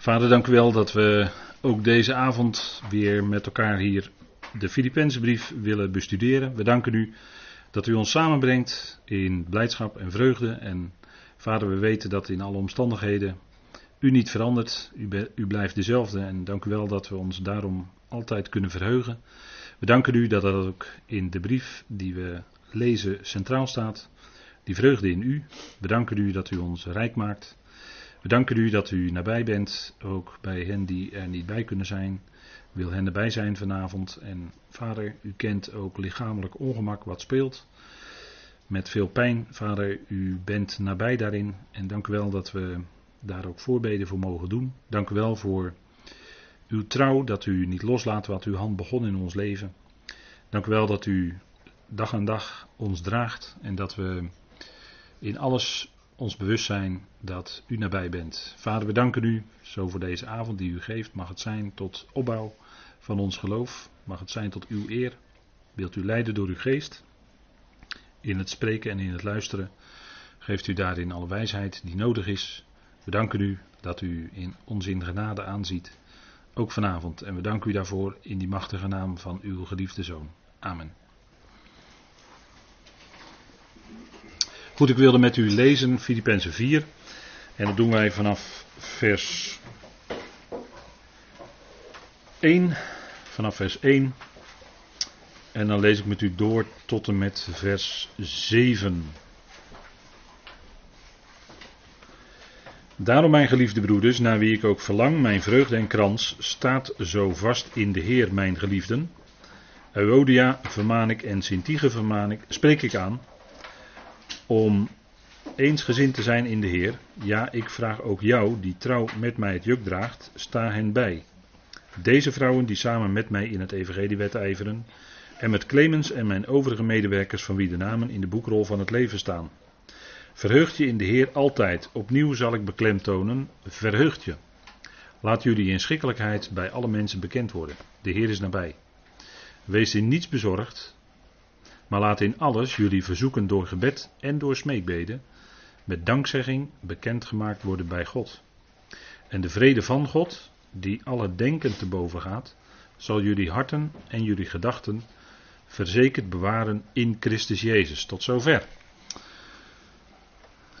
Vader, dank u wel dat we ook deze avond weer met elkaar hier de Filipijnsbrief willen bestuderen. We danken u dat u ons samenbrengt in blijdschap en vreugde. En vader, we weten dat in alle omstandigheden u niet verandert. U, u blijft dezelfde. En dank u wel dat we ons daarom altijd kunnen verheugen. We danken u dat dat ook in de brief die we lezen centraal staat. Die vreugde in u. We danken u dat u ons rijk maakt. We danken u dat u nabij bent, ook bij hen die er niet bij kunnen zijn. Wil hen erbij zijn vanavond. En vader, u kent ook lichamelijk ongemak wat speelt. Met veel pijn, vader, u bent nabij daarin. En dank u wel dat we daar ook voorbeden voor mogen doen. Dank u wel voor uw trouw, dat u niet loslaat wat uw hand begon in ons leven. Dank u wel dat u dag aan dag ons draagt en dat we in alles ons bewust zijn dat u nabij bent. Vader, we danken u zo voor deze avond die u geeft. Mag het zijn tot opbouw van ons geloof. Mag het zijn tot uw eer. Wilt u leiden door uw geest. In het spreken en in het luisteren. Geeft u daarin alle wijsheid die nodig is. We danken u dat u in ons in genade aanziet. Ook vanavond. En we danken u daarvoor in die machtige naam van uw geliefde zoon. Amen. Goed, ik wilde met u lezen Filippenzen 4. En dat doen wij vanaf vers 1. Vanaf vers 1. En dan lees ik met u door tot en met vers 7. Daarom, mijn geliefde broeders, naar wie ik ook verlang, mijn vreugde en krans, staat zo vast in de Heer, mijn geliefden. Euodia vermaan ik en Sintige vermaan ik, spreek ik aan, om eensgezind te zijn in de Heer. Ja, ik vraag ook jou, die trouw met mij het juk draagt, sta hen bij. Deze vrouwen die samen met mij in het evangelie wedijveren, en met Clemens en mijn overige medewerkers van wie de namen in de boekrol van het leven staan. Verheugt je in de Heer altijd. Opnieuw zal ik beklemtonen. Verheugt je. Laat jullie inschikkelijkheid bij alle mensen bekend worden. De Heer is nabij. Wees in niets bezorgd, maar laat in alles jullie verzoeken door gebed en door smeekbeden met dankzegging bekendgemaakt worden bij God. En de vrede van God, die alle denken te boven gaat, zal jullie harten en jullie gedachten verzekerd bewaren in Christus Jezus. Tot zover.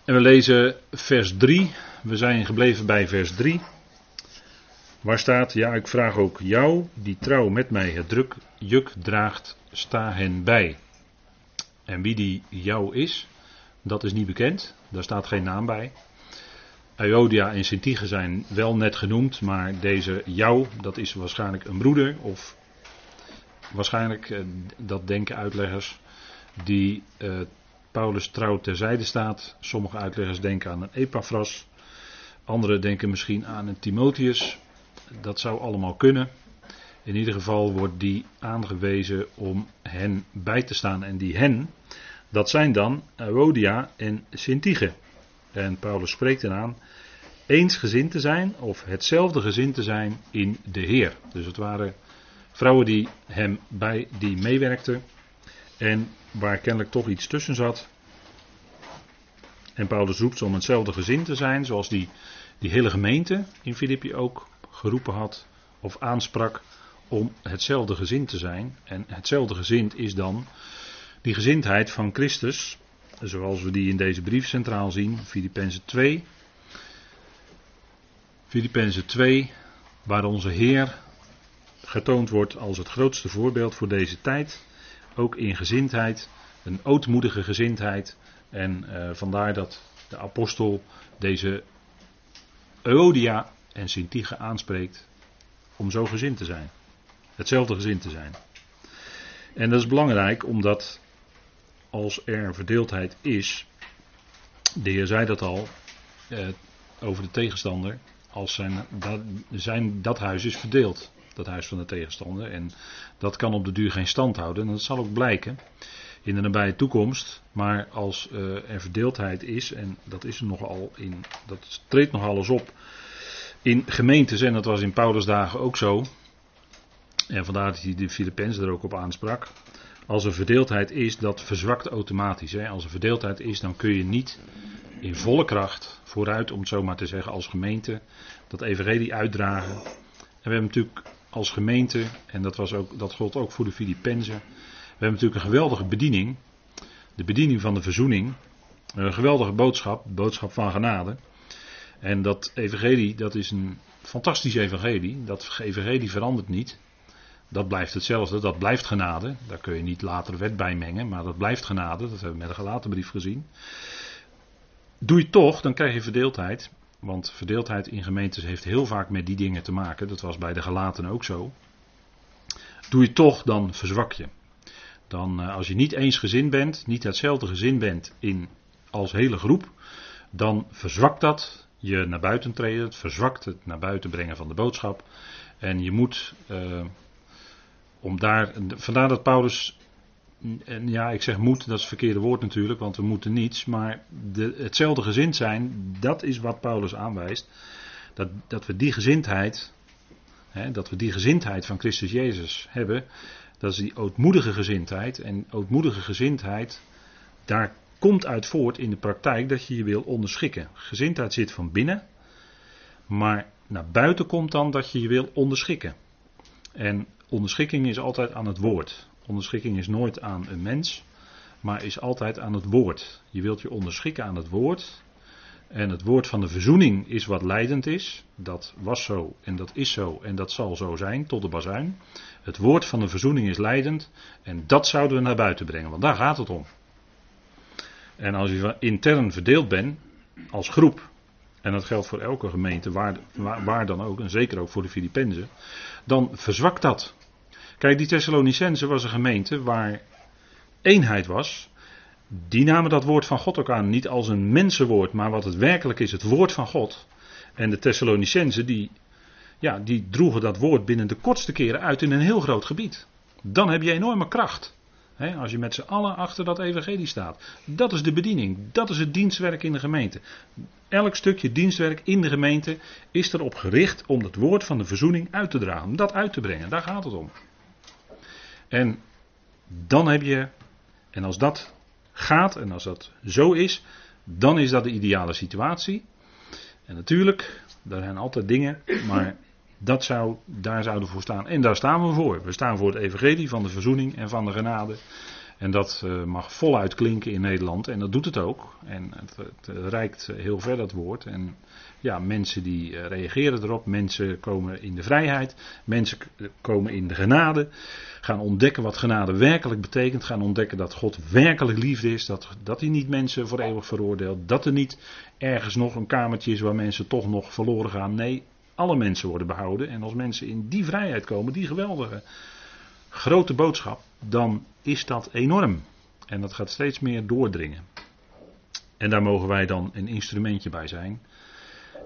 En we lezen vers 3. We zijn gebleven bij vers 3. Waar staat, ja ik vraag ook jou, die trouw met mij het druk, juk draagt, sta hen bij. En wie die jou is, dat is niet bekend. Daar staat geen naam bij. Iodia en Sintige zijn wel net genoemd, maar deze jou, dat is waarschijnlijk een broeder of waarschijnlijk, eh, dat denken uitleggers, die eh, Paulus trouw terzijde staat. Sommige uitleggers denken aan een Epaphras, anderen denken misschien aan een Timotheus. Dat zou allemaal kunnen. In ieder geval wordt die aangewezen om hen bij te staan. En die hen, dat zijn dan Ewodia en Sintige. En Paulus spreekt eraan eensgezind te zijn of hetzelfde gezin te zijn in de Heer. Dus het waren vrouwen die hem bij, die meewerkten en waar kennelijk toch iets tussen zat. En Paulus roept ze om hetzelfde gezin te zijn, zoals die, die hele gemeente in Filippi ook geroepen had of aansprak om hetzelfde gezin te zijn. En hetzelfde gezin is dan die gezindheid van Christus, zoals we die in deze brief centraal zien, Filippenzen 2. Filippenzen 2, waar onze Heer getoond wordt als het grootste voorbeeld voor deze tijd. Ook in gezindheid, een ootmoedige gezindheid. En uh, vandaar dat de apostel deze Euodia en Sintige aanspreekt om zo gezind te zijn. Hetzelfde gezind te zijn. En dat is belangrijk omdat als er verdeeldheid is, de Heer zei dat al eh, over de tegenstander, als zijn dat, zijn, dat huis is verdeeld, dat huis van de tegenstander. En dat kan op de duur geen stand houden. En dat zal ook blijken in de nabije toekomst. Maar als uh, er verdeeldheid is, en dat is er nogal in, dat treedt nog alles op in gemeentes, en dat was in Paulus dagen ook zo. En vandaar dat hij de Filippenzen er ook op aansprak. Als er verdeeldheid is, dat verzwakt automatisch. Hè. Als er verdeeldheid is, dan kun je niet in volle kracht vooruit, om het zo maar te zeggen, als gemeente dat evangelie uitdragen. En we hebben natuurlijk als gemeente, en dat, was ook, dat gold ook voor de Filippenzen, we hebben natuurlijk een geweldige bediening. De bediening van de verzoening. Een geweldige boodschap, boodschap van genade. En dat evangelie, dat is een fantastisch evangelie. Dat evangelie verandert niet. Dat blijft hetzelfde, dat blijft genade. Daar kun je niet later wet bij mengen, maar dat blijft genade. Dat hebben we met de gelaten brief gezien. Doe je toch, dan krijg je verdeeldheid. Want verdeeldheid in gemeentes heeft heel vaak met die dingen te maken. Dat was bij de gelaten ook zo. Doe je toch, dan verzwak je. Dan, eh, als je niet eens gezin bent, niet hetzelfde gezin bent in, als hele groep, dan verzwakt dat je naar buiten treden. Het verzwakt het naar buiten brengen van de boodschap. En je moet, uh, om daar, vandaar dat Paulus, en ja, ik zeg moet, dat is het verkeerde woord natuurlijk, want we moeten niets, maar de, hetzelfde gezind zijn, dat is wat Paulus aanwijst. Dat, dat we die gezindheid, hè, dat we die gezindheid van Christus Jezus hebben, dat is die ootmoedige gezindheid. En ootmoedige gezindheid, daar komt uit voort in de praktijk dat je je wil onderschikken. Gezindheid zit van binnen, maar naar buiten komt dan dat je je wil onderschikken. En onderschikking is altijd aan het woord. Onderschikking is nooit aan een mens, maar is altijd aan het woord. Je wilt je onderschikken aan het woord. En het woord van de verzoening is wat leidend is. Dat was zo en dat is zo en dat zal zo zijn tot de bazuin. Het woord van de verzoening is leidend en dat zouden we naar buiten brengen, want daar gaat het om. En als je intern verdeeld bent, als groep, en dat geldt voor elke gemeente, waar, waar, dan ook, en zeker ook voor de Filippenzen, dan verzwakt dat. Kijk, die Thessalonicense was een gemeente waar eenheid was. Die namen dat woord van God ook aan, niet als een mensenwoord, maar wat het werkelijk is, het woord van God. En de Thessalonicense, die, ja, die droegen dat woord binnen de kortste keren uit in een heel groot gebied. Dan heb je enorme kracht als je met z'n allen achter dat evangelie staat. Dat is de bediening. Dat is het dienstwerk in de gemeente. Elk stukje dienstwerk in de gemeente is erop gericht om het woord van de verzoening uit te dragen. Om dat uit te brengen. Daar gaat het om. En dan heb je, en als dat gaat en als dat zo is, dan is dat de ideale situatie. En natuurlijk, daar zijn altijd dingen, maar dat zou, daar zouden we voor staan. En daar staan we voor. We staan voor het evangelie van de verzoening en van de genade. En dat uh, mag voluit klinken in Nederland. En dat doet het ook. En het, het reikt heel ver dat woord. En ja, mensen die uh, reageren erop. Mensen komen in de vrijheid. Mensen komen in de genade. Gaan ontdekken wat genade werkelijk betekent. Gaan ontdekken dat God werkelijk liefde is. Dat, dat hij niet mensen voor eeuwig veroordeelt. Dat er niet ergens nog een kamertje is waar mensen toch nog verloren gaan. Nee, alle mensen worden behouden. En als mensen in die vrijheid komen, die geweldige grote boodschap, dan is dat enorm. En dat gaat steeds meer doordringen. En daar mogen wij dan een instrumentje bij zijn.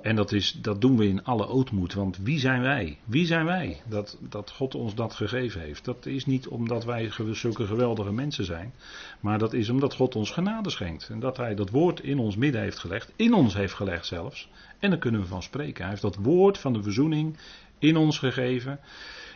En dat, is, dat doen we in alle ootmoed. Want wie zijn wij? Wie zijn wij? Dat, dat God ons dat gegeven heeft. Dat is niet omdat wij zulke geweldige mensen zijn. Maar dat is omdat God ons genade schenkt. En dat Hij dat woord in ons midden heeft gelegd. In ons heeft gelegd zelfs. En daar kunnen we van spreken. Hij heeft dat woord van de verzoening in ons gegeven.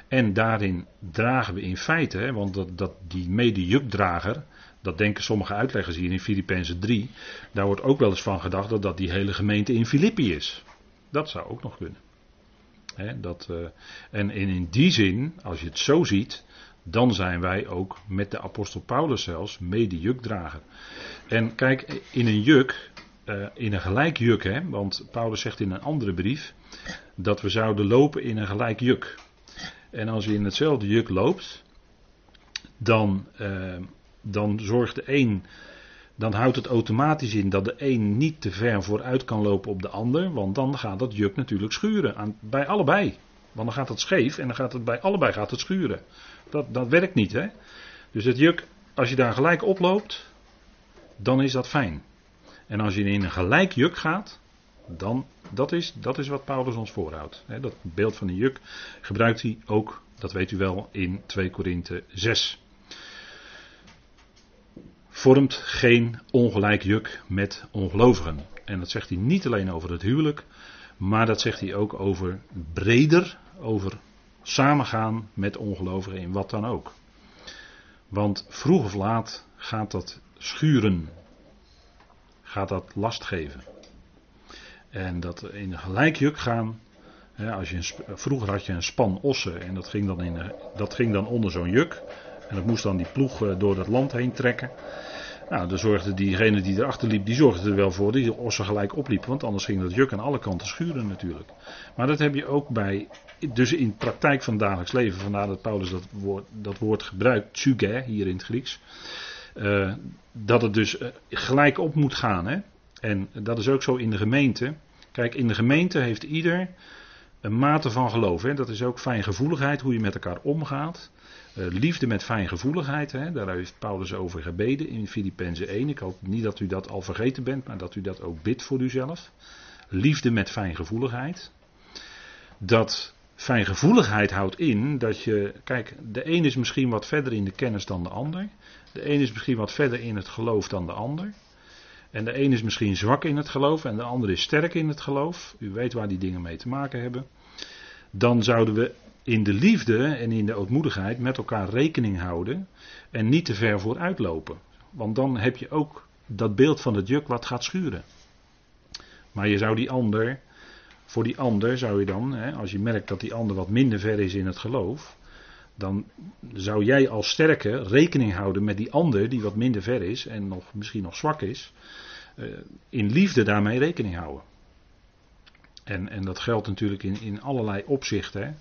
En daarin dragen we in feite, hè, want dat, dat, die medejukdrager, dat denken sommige uitleggers hier in Filippenzen 3, daar wordt ook wel eens van gedacht dat dat die hele gemeente in Filippi is. Dat zou ook nog kunnen. dat, uh, en, in die zin, als je het zo ziet, dan zijn wij ook met de apostel Paulus zelfs medejukdrager. En kijk, in een juk, uh, in een gelijk juk, hè, want Paulus zegt in een andere brief dat we zouden lopen in een gelijk juk. En als je in hetzelfde juk loopt, dan, uh, dan zorgt de een, dan houdt het automatisch in dat de een niet te ver vooruit kan lopen op de ander, want dan gaat dat juk natuurlijk schuren, aan, bij allebei. Want dan gaat het scheef en dan gaat het bij allebei gaat het schuren. Dat, dat werkt niet, hè. Dus het juk, als je daar gelijk oploopt, dan is dat fijn. En als je in een gelijk juk gaat, dan, dat is, dat is wat Paulus ons voorhoudt. Dat beeld van een juk gebruikt hij ook, dat weet u wel, in 2 Korinthe 6. Vormt geen ongelijk juk met ongelovigen. En dat zegt hij niet alleen over het huwelijk, maar dat zegt hij ook over breder, over samengaan met ongelovigen in wat dan ook. Want vroeg of laat gaat dat schuren gaat dat last geven. En dat in een gelijk juk gaan. Hè, als je vroeger had je een span ossen en dat ging dan, in, dat ging dan onder zo'n juk. En dat moest dan die ploeg eh, door dat land heen trekken. Nou, dan zorgde diegene die erachter liep, die zorgde er wel voor dat die ossen gelijk opliepen. Want anders ging dat juk aan alle kanten schuren natuurlijk. Maar dat heb je ook bij, dus in praktijk van dagelijks leven. Vandaar dat Paulus dat woord, dat woord gebruikt, tsuge, hier in het Grieks. Uh, dat het dus uh, gelijk op moet gaan. Hè? En dat is ook zo in de gemeente. Kijk, in de gemeente heeft ieder een mate van geloof. Hè? Dat is ook fijngevoeligheid, hoe je met elkaar omgaat. Uh, liefde met fijngevoeligheid, hè? daar heeft Paulus over gebeden in Filippenzen 1. Ik hoop niet dat u dat al vergeten bent, maar dat u dat ook bidt voor uzelf. Liefde met fijngevoeligheid. Dat fijngevoeligheid houdt in dat je, kijk, de een is misschien wat verder in de kennis dan de ander. De een is misschien wat verder in het geloof dan de ander. En de een is misschien zwak in het geloof en de ander is sterk in het geloof. U weet waar die dingen mee te maken hebben. Dan zouden we in de liefde en in de ootmoedigheid met elkaar rekening houden en niet te ver vooruit lopen. Want dan heb je ook dat beeld van het juk wat gaat schuren. Maar je zou die ander, voor die ander zou je dan, hè, als je merkt dat die ander wat minder ver is in het geloof, dan zou jij als sterke rekening houden met die ander die wat minder ver is en nog, misschien nog zwak is. Uh, in liefde daarmee rekening houden. En, en dat geldt natuurlijk in, in allerlei opzichten.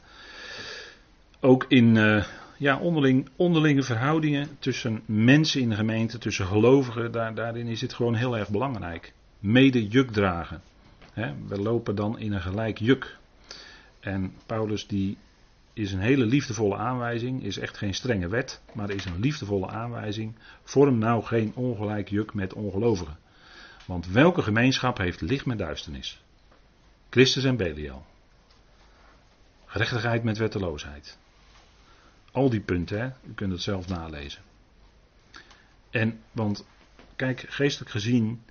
Ook in uh, ja, onderling, onderlinge verhoudingen tussen mensen in de gemeente, tussen gelovigen, daar, daarin is het gewoon heel erg belangrijk. Mede juk dragen. We lopen dan in een gelijk juk. En Paulus die is een hele liefdevolle aanwijzing, is echt geen strenge wet, maar is een liefdevolle aanwijzing. Vorm nou geen ongelijk juk met ongelovigen. Want welke gemeenschap heeft licht met duisternis? Christus en Belial. Gerechtigheid met wetteloosheid. Al die punten, hè? u kunt het zelf nalezen. En, want, kijk, geestelijk gezien,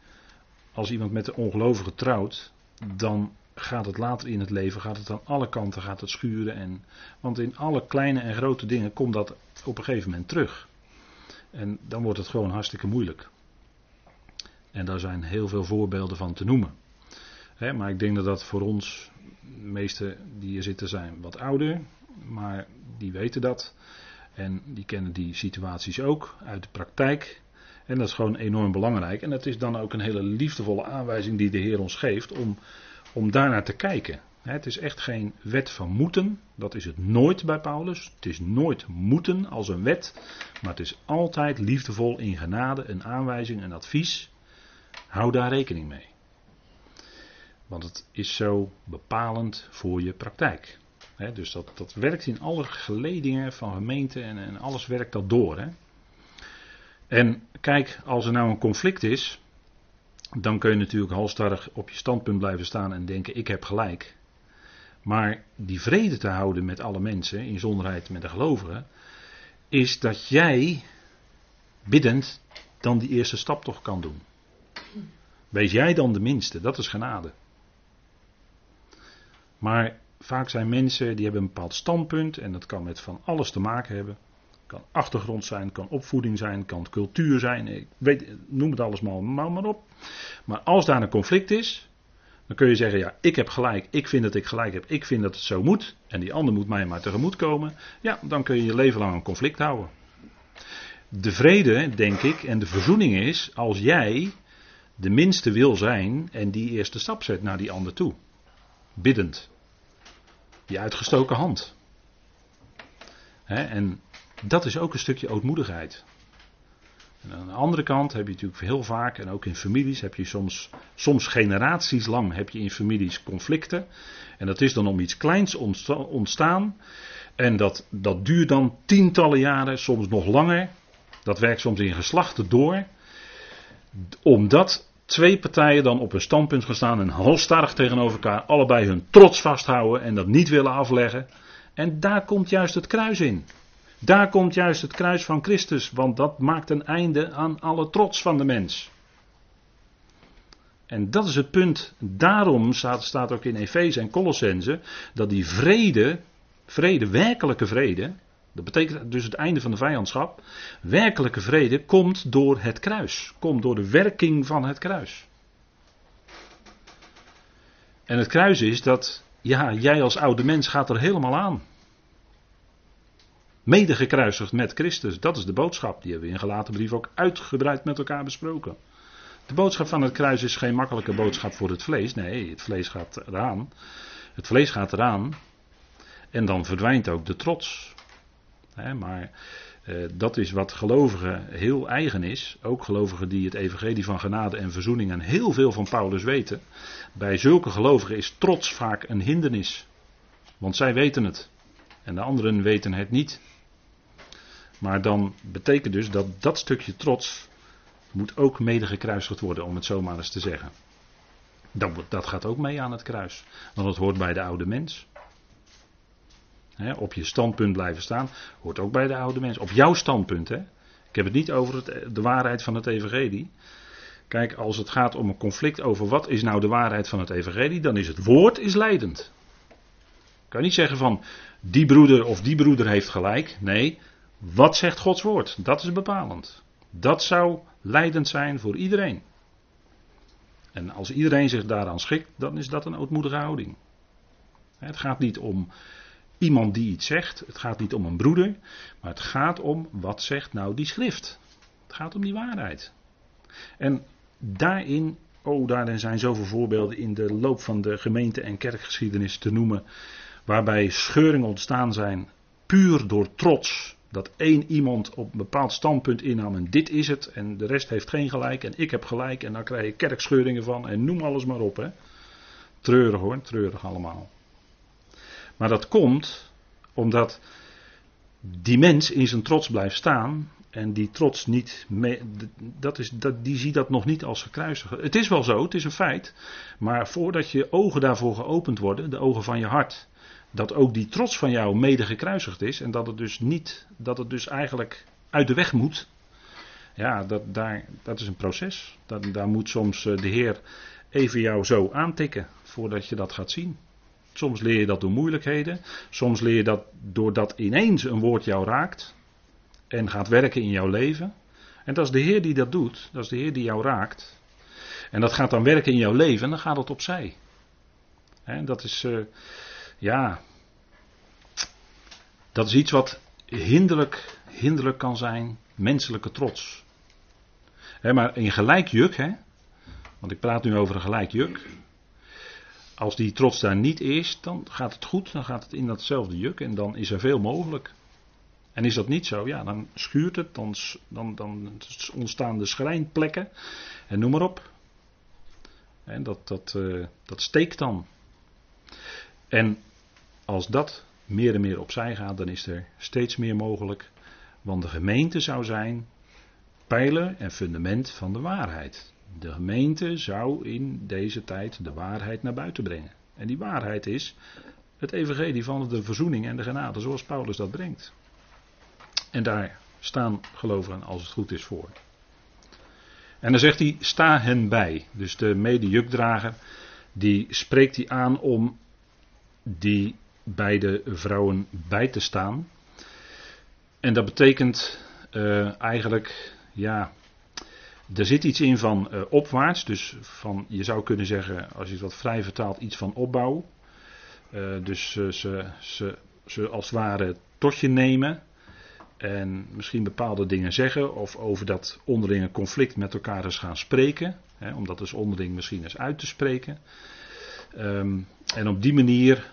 als iemand met de ongelovige trouwt, dan gaat het later in het leven, gaat het aan alle kanten, gaat het schuren. En, want in alle kleine en grote dingen komt dat op een gegeven moment terug. En dan wordt het gewoon hartstikke moeilijk. En daar zijn heel veel voorbeelden van te noemen. maar ik denk dat dat voor ons, de meeste die hier zitten zijn wat ouder, maar die weten dat. En die kennen die situaties ook uit de praktijk. En dat is gewoon enorm belangrijk. En dat is dan ook een hele liefdevolle aanwijzing die de Heer ons geeft om om daarnaar te kijken. Het is echt geen wet van moeten, dat is het nooit bij Paulus. Het is nooit moeten als een wet, maar het is altijd liefdevol in genade, een aanwijzing, een advies. Hou daar rekening mee. Want het is zo bepalend voor je praktijk. Dus dat, dat werkt in alle geledingen van gemeenten en, en alles werkt dat door. En kijk, als er nou een conflict is, dan kun je natuurlijk halstarrig op je standpunt blijven staan en denken: ik heb gelijk. Maar die vrede te houden met alle mensen, in zonderheid met de gelovigen, is dat jij biddend dan die eerste stap toch kan doen. Wees jij dan de minste, dat is genade. Maar vaak zijn mensen die hebben een bepaald standpunt en dat kan met van alles te maken hebben. Kan achtergrond zijn, kan opvoeding zijn, kan cultuur zijn. Ik weet, noem het alles maar, maar, maar op. Maar als daar een conflict is, dan kun je zeggen: Ja, ik heb gelijk, ik vind dat ik gelijk heb, ik vind dat het zo moet. En die ander moet mij maar tegemoet komen. Ja, dan kun je je leven lang een conflict houden. De vrede, denk ik, en de verzoening is als jij de minste wil zijn en die eerste stap zet naar die ander toe. Biddend. Die uitgestoken hand. en dat is ook een stukje ootmoedigheid. En aan de andere kant heb je natuurlijk heel vaak, en ook in families, heb je soms, soms generaties lang heb je in families conflicten. En dat is dan om iets kleins ontstaan. En dat, dat duurt dan tientallen jaren, soms nog langer. Dat werkt soms in geslachten door. Omdat twee partijen dan op een standpunt gaan staan en halstarrig tegenover elkaar allebei hun trots vasthouden en dat niet willen afleggen. En daar komt juist het kruis in. Daar komt juist het kruis van Christus, want dat maakt een einde aan alle trots van de mens. En dat is het punt. Daarom staat, staat ook in Efeze en Colossense dat die vrede, vrede, werkelijke vrede, Dat betekent dus het einde van de vijandschap. Werkelijke vrede komt door het kruis. Komt door de werking van het kruis. En het kruis is dat, ja, jij als oude mens gaat er helemaal aan. Mede gekruisigd met Christus. Dat is de boodschap. Die hebben we in gelaten brief ook uitgebreid met elkaar besproken. De boodschap van het kruis is geen makkelijke boodschap voor het vlees. Nee, het vlees gaat eraan. Het vlees gaat eraan. En dan verdwijnt ook de trots. Maar eh, dat is wat gelovigen heel eigen is. Ook gelovigen die het evangelie van genade en verzoening en heel veel van Paulus weten. Bij zulke gelovigen is trots vaak een hindernis. Want zij weten het. En de anderen weten het niet. Maar dan betekent dus dat dat stukje trots moet ook mede gekruisigd worden, om het zo maar eens te zeggen. Dat, dat gaat ook mee aan het kruis. Want het hoort bij de oude mens. Op je standpunt blijven staan, hoort ook bij de oude mens. Op jouw standpunt, hè. Ik heb het niet over de waarheid van het evangelie. Kijk, als het gaat om een conflict over wat is nou de waarheid van het evangelie, dan is het woord is leidend. Ik kan niet zeggen van die broeder of die broeder heeft gelijk. Nee, wat zegt Gods woord? Dat is bepalend. Dat zou leidend zijn voor iedereen. En als iedereen zich daaraan schikt, dan is dat een ootmoedige houding. Het gaat niet om iemand die iets zegt, het gaat niet om een broeder, maar het gaat om wat zegt nou die schrift. Het gaat om die waarheid. En daarin, oh, daarin zijn zoveel voorbeelden in de loop van de gemeente- en kerkgeschiedenis te noemen, waarbij scheuringen ontstaan zijn puur door trots dat één iemand op een bepaald standpunt innam en dit is het en de rest heeft geen gelijk en ik heb gelijk en dan krijg je kerkscheuringen van en noem alles maar op. Hè. Treurig hoor, treurig allemaal. Maar dat komt omdat die mens in zijn trots blijft staan en die trots niet, mee, dat is, dat, die ziet dat nog niet als gekruisigd. Het is wel zo, het is een feit, maar voordat je ogen daarvoor geopend worden, de ogen van je hart, dat ook die trots van jou mede gekruisigd is en dat het dus niet, dat het dus eigenlijk uit de weg moet. Ja, dat, daar, dat is een proces. Dat, daar moet soms eh, de Heer even jou zo aantikken voordat je dat gaat zien. Soms leer je dat door moeilijkheden. Soms leer je dat doordat ineens een woord jou raakt en gaat werken in jouw leven. En dat is de Heer die dat doet. Dat is de Heer die jou raakt. En dat gaat dan werken in jouw leven en dan gaat het opzij. En dat is, uh, ja, dat is iets wat hinderlijk, hinderlijk kan zijn, menselijke trots. maar in gelijk juk, hè, want ik praat nu over een gelijk juk. Als die trots daar niet is, dan gaat het goed, dan gaat het in datzelfde juk en dan is er veel mogelijk. En is dat niet zo, ja, dan schuurt het, dan, dan, dan ontstaan de schrijnplekken en noem maar op. En dat, dat, uh, dat steekt dan. En als dat meer en meer opzij gaat, dan is er steeds meer mogelijk. Want de gemeente zou zijn pijler en fundament van de waarheid. De gemeente zou in deze tijd de waarheid naar buiten brengen. En die waarheid is het evangelie van de verzoening en de genade, zoals Paulus dat brengt. En daar staan gelovigen, als het goed is, voor. En dan zegt hij, sta hen bij. Dus de medejukdrager, die spreekt hij aan om die beide vrouwen bij te staan. En dat betekent uh, eigenlijk, ja, er zit iets in van uh, opwaarts. Dus van, je zou kunnen zeggen, als je het wat vrij vertaalt, iets van opbouw. Uh, dus ze, ze, ze als het ware tot je nemen. En misschien bepaalde dingen zeggen. Of over dat onderlinge conflict met elkaar eens gaan spreken. Hè, om dat dus onderling misschien eens uit te spreken. Um, en op die manier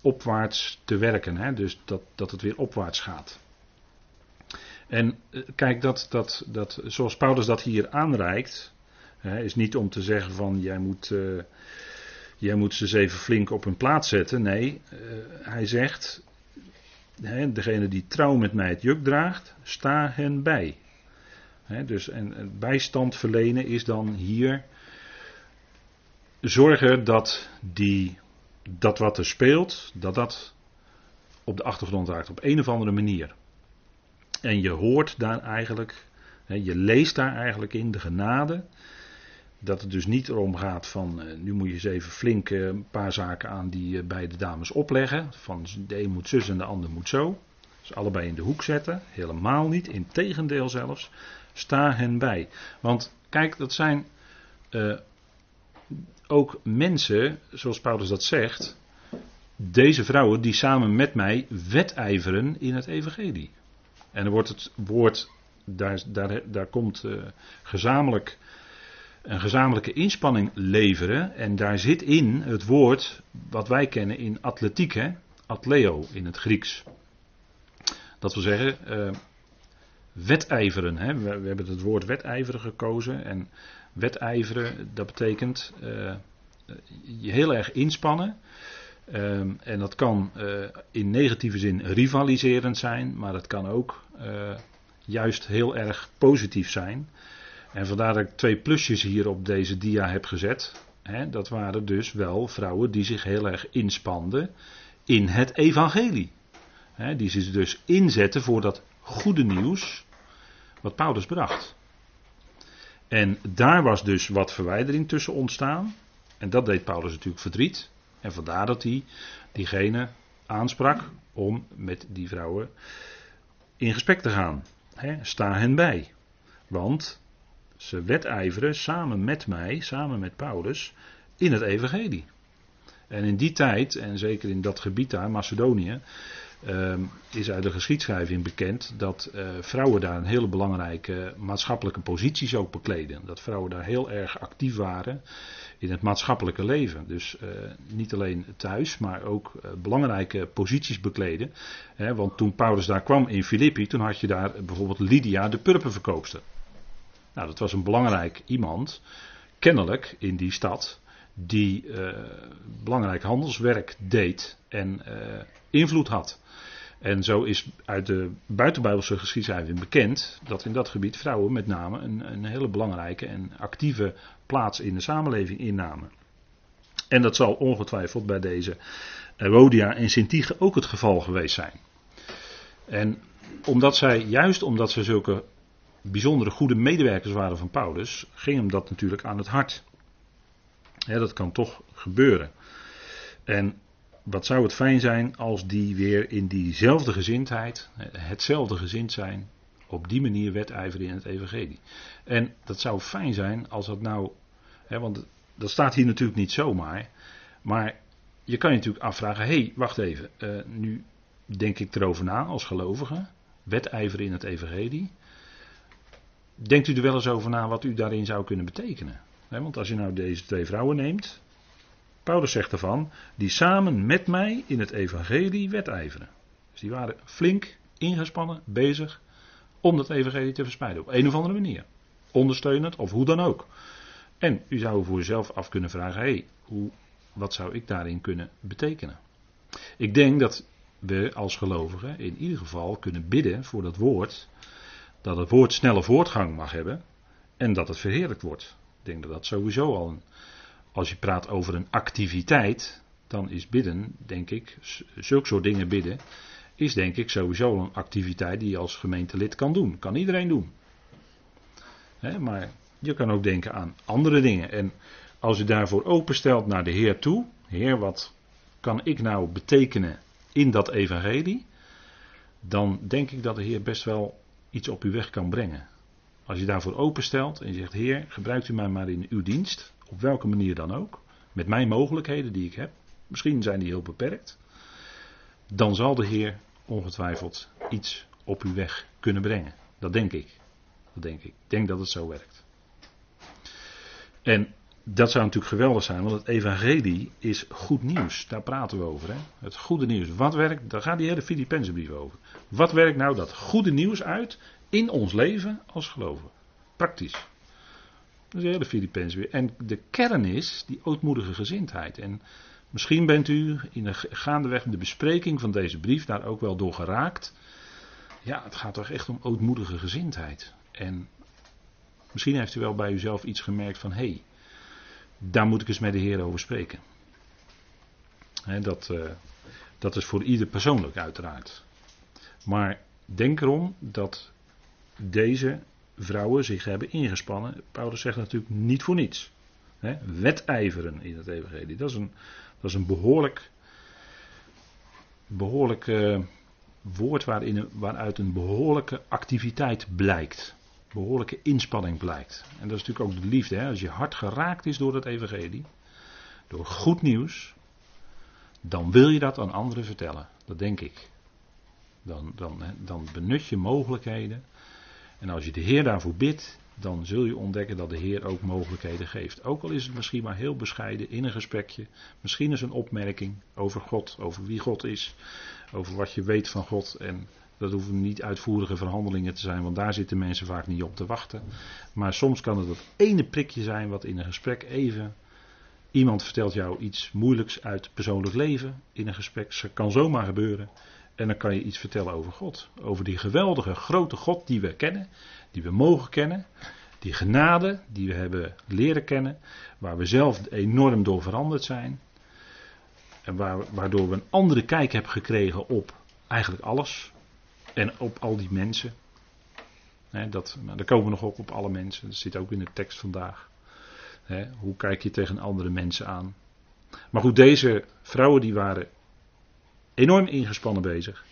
opwaarts te werken. Hè? Dus dat, dat het weer opwaarts gaat. En eh, kijk, dat, dat, dat, zoals Paulus dat hier aanreikt, hè, is niet om te zeggen van jij moet, uh, jij moet ze even flink op hun plaats zetten. Nee, uh, hij zegt, hè, degene die trouw met mij het juk draagt, sta hen bij. Dus en, bijstand verlenen is dan hier zorgen dat die dat wat er speelt, dat dat op de achtergrond raakt op een of andere manier. En je hoort daar eigenlijk, je leest daar eigenlijk in de genade, dat het dus niet erom gaat van eh, nu moet je eens even flink een paar zaken aan die eh, beide dames opleggen. Van de een moet zus en de ander moet zo. Dus allebei in de hoek zetten, helemaal niet, integendeel zelfs. Sta hen bij. Want kijk, dat zijn ook mensen, zoals Paulus dat zegt, deze vrouwen die samen met mij wedijveren in het evangelie. En dan wordt het woord, daar, daar, daar komt uh, gezamenlijk, een gezamenlijke inspanning leveren. En daar zit in het woord wat wij kennen in atletiek, hè? atleo in het Grieks. Dat wil zeggen, uh, wedijveren. Hè? We, hebben het woord wedijveren gekozen. En wedijveren, dat betekent uh, je heel erg inspannen. Um, en dat kan uh, in negatieve zin rivaliserend zijn, maar het kan ook uh, juist heel erg positief zijn. En vandaar dat ik twee plusjes hier op deze dia heb gezet. Dat waren dus wel vrouwen die zich heel erg inspanden in het evangelie. Die zich dus inzetten voor dat goede nieuws wat Paulus bracht. En daar was dus wat verwijdering tussen ontstaan. En dat deed Paulus natuurlijk verdriet. En vandaar dat hij diegene aansprak om met die vrouwen in gesprek te gaan. He, sta hen bij. Want ze wedijveren samen met mij, samen met Paulus, in het evangelie. En in die tijd, en zeker in dat gebied daar, Macedonië, is uit de geschiedschrijving bekend dat uh, vrouwen daar een hele belangrijke maatschappelijke posities ook bekleden. Dat vrouwen daar heel erg actief waren in het maatschappelijke leven. Dus uh, niet alleen thuis, maar ook uh, belangrijke posities bekleden. Hè, want toen Paulus daar kwam in Filippi, toen had je daar bijvoorbeeld Lydia de purperverkoopster. Nou, dat was een belangrijk iemand, kennelijk in die stad, die belangrijk handelswerk deed en invloed had. En zo is uit de buitenbijbelse geschiedschrijving bekend dat in dat gebied vrouwen met name een, een hele belangrijke en actieve plaats in de samenleving innamen. En dat zal ongetwijfeld bij deze Rodia en Sintige ook het geval geweest zijn. En omdat zij, juist omdat ze zulke bijzondere goede medewerkers waren van Paulus, ging hem dat natuurlijk aan het hart. dat kan toch gebeuren. En wat zou het fijn zijn als die weer in diezelfde gezindheid, hetzelfde gezind zijn, op die manier wedijveren in het evangelie. En dat zou fijn zijn als dat nou, hè, want dat staat hier natuurlijk niet zomaar, maar je kan je natuurlijk afvragen, hé, hey, wacht even, uh, nu denk ik erover na als gelovige, wedijveren in het evangelie. Denkt u er wel eens over na wat u daarin zou kunnen betekenen? want als je nou deze twee vrouwen neemt, Paulus zegt ervan, die samen met mij in het evangelie wedijveren. Dus die waren flink ingespannen, bezig om dat evangelie te verspreiden. Op een of andere manier. Ondersteunend of hoe dan ook. En u zou voor uzelf af kunnen vragen, hé, hey, wat zou ik daarin kunnen betekenen? Ik denk dat we als gelovigen in ieder geval kunnen bidden voor dat woord, dat het woord snelle voortgang mag hebben en dat het verheerlijkt wordt. Ik denk dat dat sowieso al een als je praat over een activiteit, dan is bidden, denk ik, zulke soort dingen bidden, is denk ik sowieso een activiteit die je als gemeentelid kan doen. Kan iedereen doen. maar je kan ook denken aan andere dingen. En als je daarvoor openstelt naar de Heer toe, Heer, wat kan ik nou betekenen in dat evangelie? Dan denk ik dat de Heer best wel iets op uw weg kan brengen. Als je daarvoor openstelt en je zegt, Heer, gebruikt u mij maar in uw dienst, op welke manier dan ook, met mijn mogelijkheden die ik heb, misschien zijn die heel beperkt, dan zal de Heer ongetwijfeld iets op uw weg kunnen brengen. Dat denk ik. Dat denk ik. Ik denk dat het zo werkt. En dat zou natuurlijk geweldig zijn, want het evangelie is goed nieuws. Daar praten we over. Hè? Het goede nieuws. Wat werkt, daar gaat die hele Filippense brief over. Wat werkt nou dat goede nieuws uit in ons leven als geloven? Praktisch. Dat is de hele Filipijns weer. En de kern is die ootmoedige gezindheid. En misschien bent u in de gaandeweg de bespreking van deze brief daar ook wel door geraakt. Ja, het gaat toch echt om ootmoedige gezindheid. En misschien heeft u wel bij uzelf iets gemerkt van hé, hey, daar moet ik eens met de Heer over spreken. dat, uh, dat is voor ieder persoonlijk uiteraard. Maar denk erom dat deze vrouwen zich hebben ingespannen. Paulus zegt natuurlijk niet voor niets. Hè, wedijveren in het evangelie. Dat is een, dat is een behoorlijk, behoorlijk uh, woord waarin, waaruit een behoorlijke activiteit blijkt. Behoorlijke inspanning blijkt. En dat is natuurlijk ook de liefde. Hè? Als je hart geraakt is door het evangelie, door goed nieuws, dan wil je dat aan anderen vertellen. Dat denk ik. Dan, dan, dan benut je mogelijkheden. En als je de Heer daarvoor bidt, dan zul je ontdekken dat de Heer ook mogelijkheden geeft. Ook al is het misschien maar heel bescheiden in een gesprekje. Misschien is een opmerking over God, over wie God is, over wat je weet van God. En dat hoeven niet uitvoerige verhandelingen te zijn, want daar zitten mensen vaak niet op te wachten. Maar soms kan het dat ene prikje zijn wat in een gesprek even. Iemand vertelt jou iets moeilijks uit persoonlijk leven in een gesprek. Dat kan zomaar gebeuren. En dan kan je iets vertellen over God. Over die geweldige grote God die we kennen, die we mogen kennen. Die genade die we hebben leren kennen, waar we zelf enorm door veranderd zijn. En waardoor we een andere kijk hebben gekregen op eigenlijk alles. En op al die mensen. dat, daar komen we nog op, op alle mensen. Dat zit ook in de tekst vandaag. hoe kijk je tegen andere mensen aan? Maar goed, deze vrouwen die waren enorm ingespannen bezig.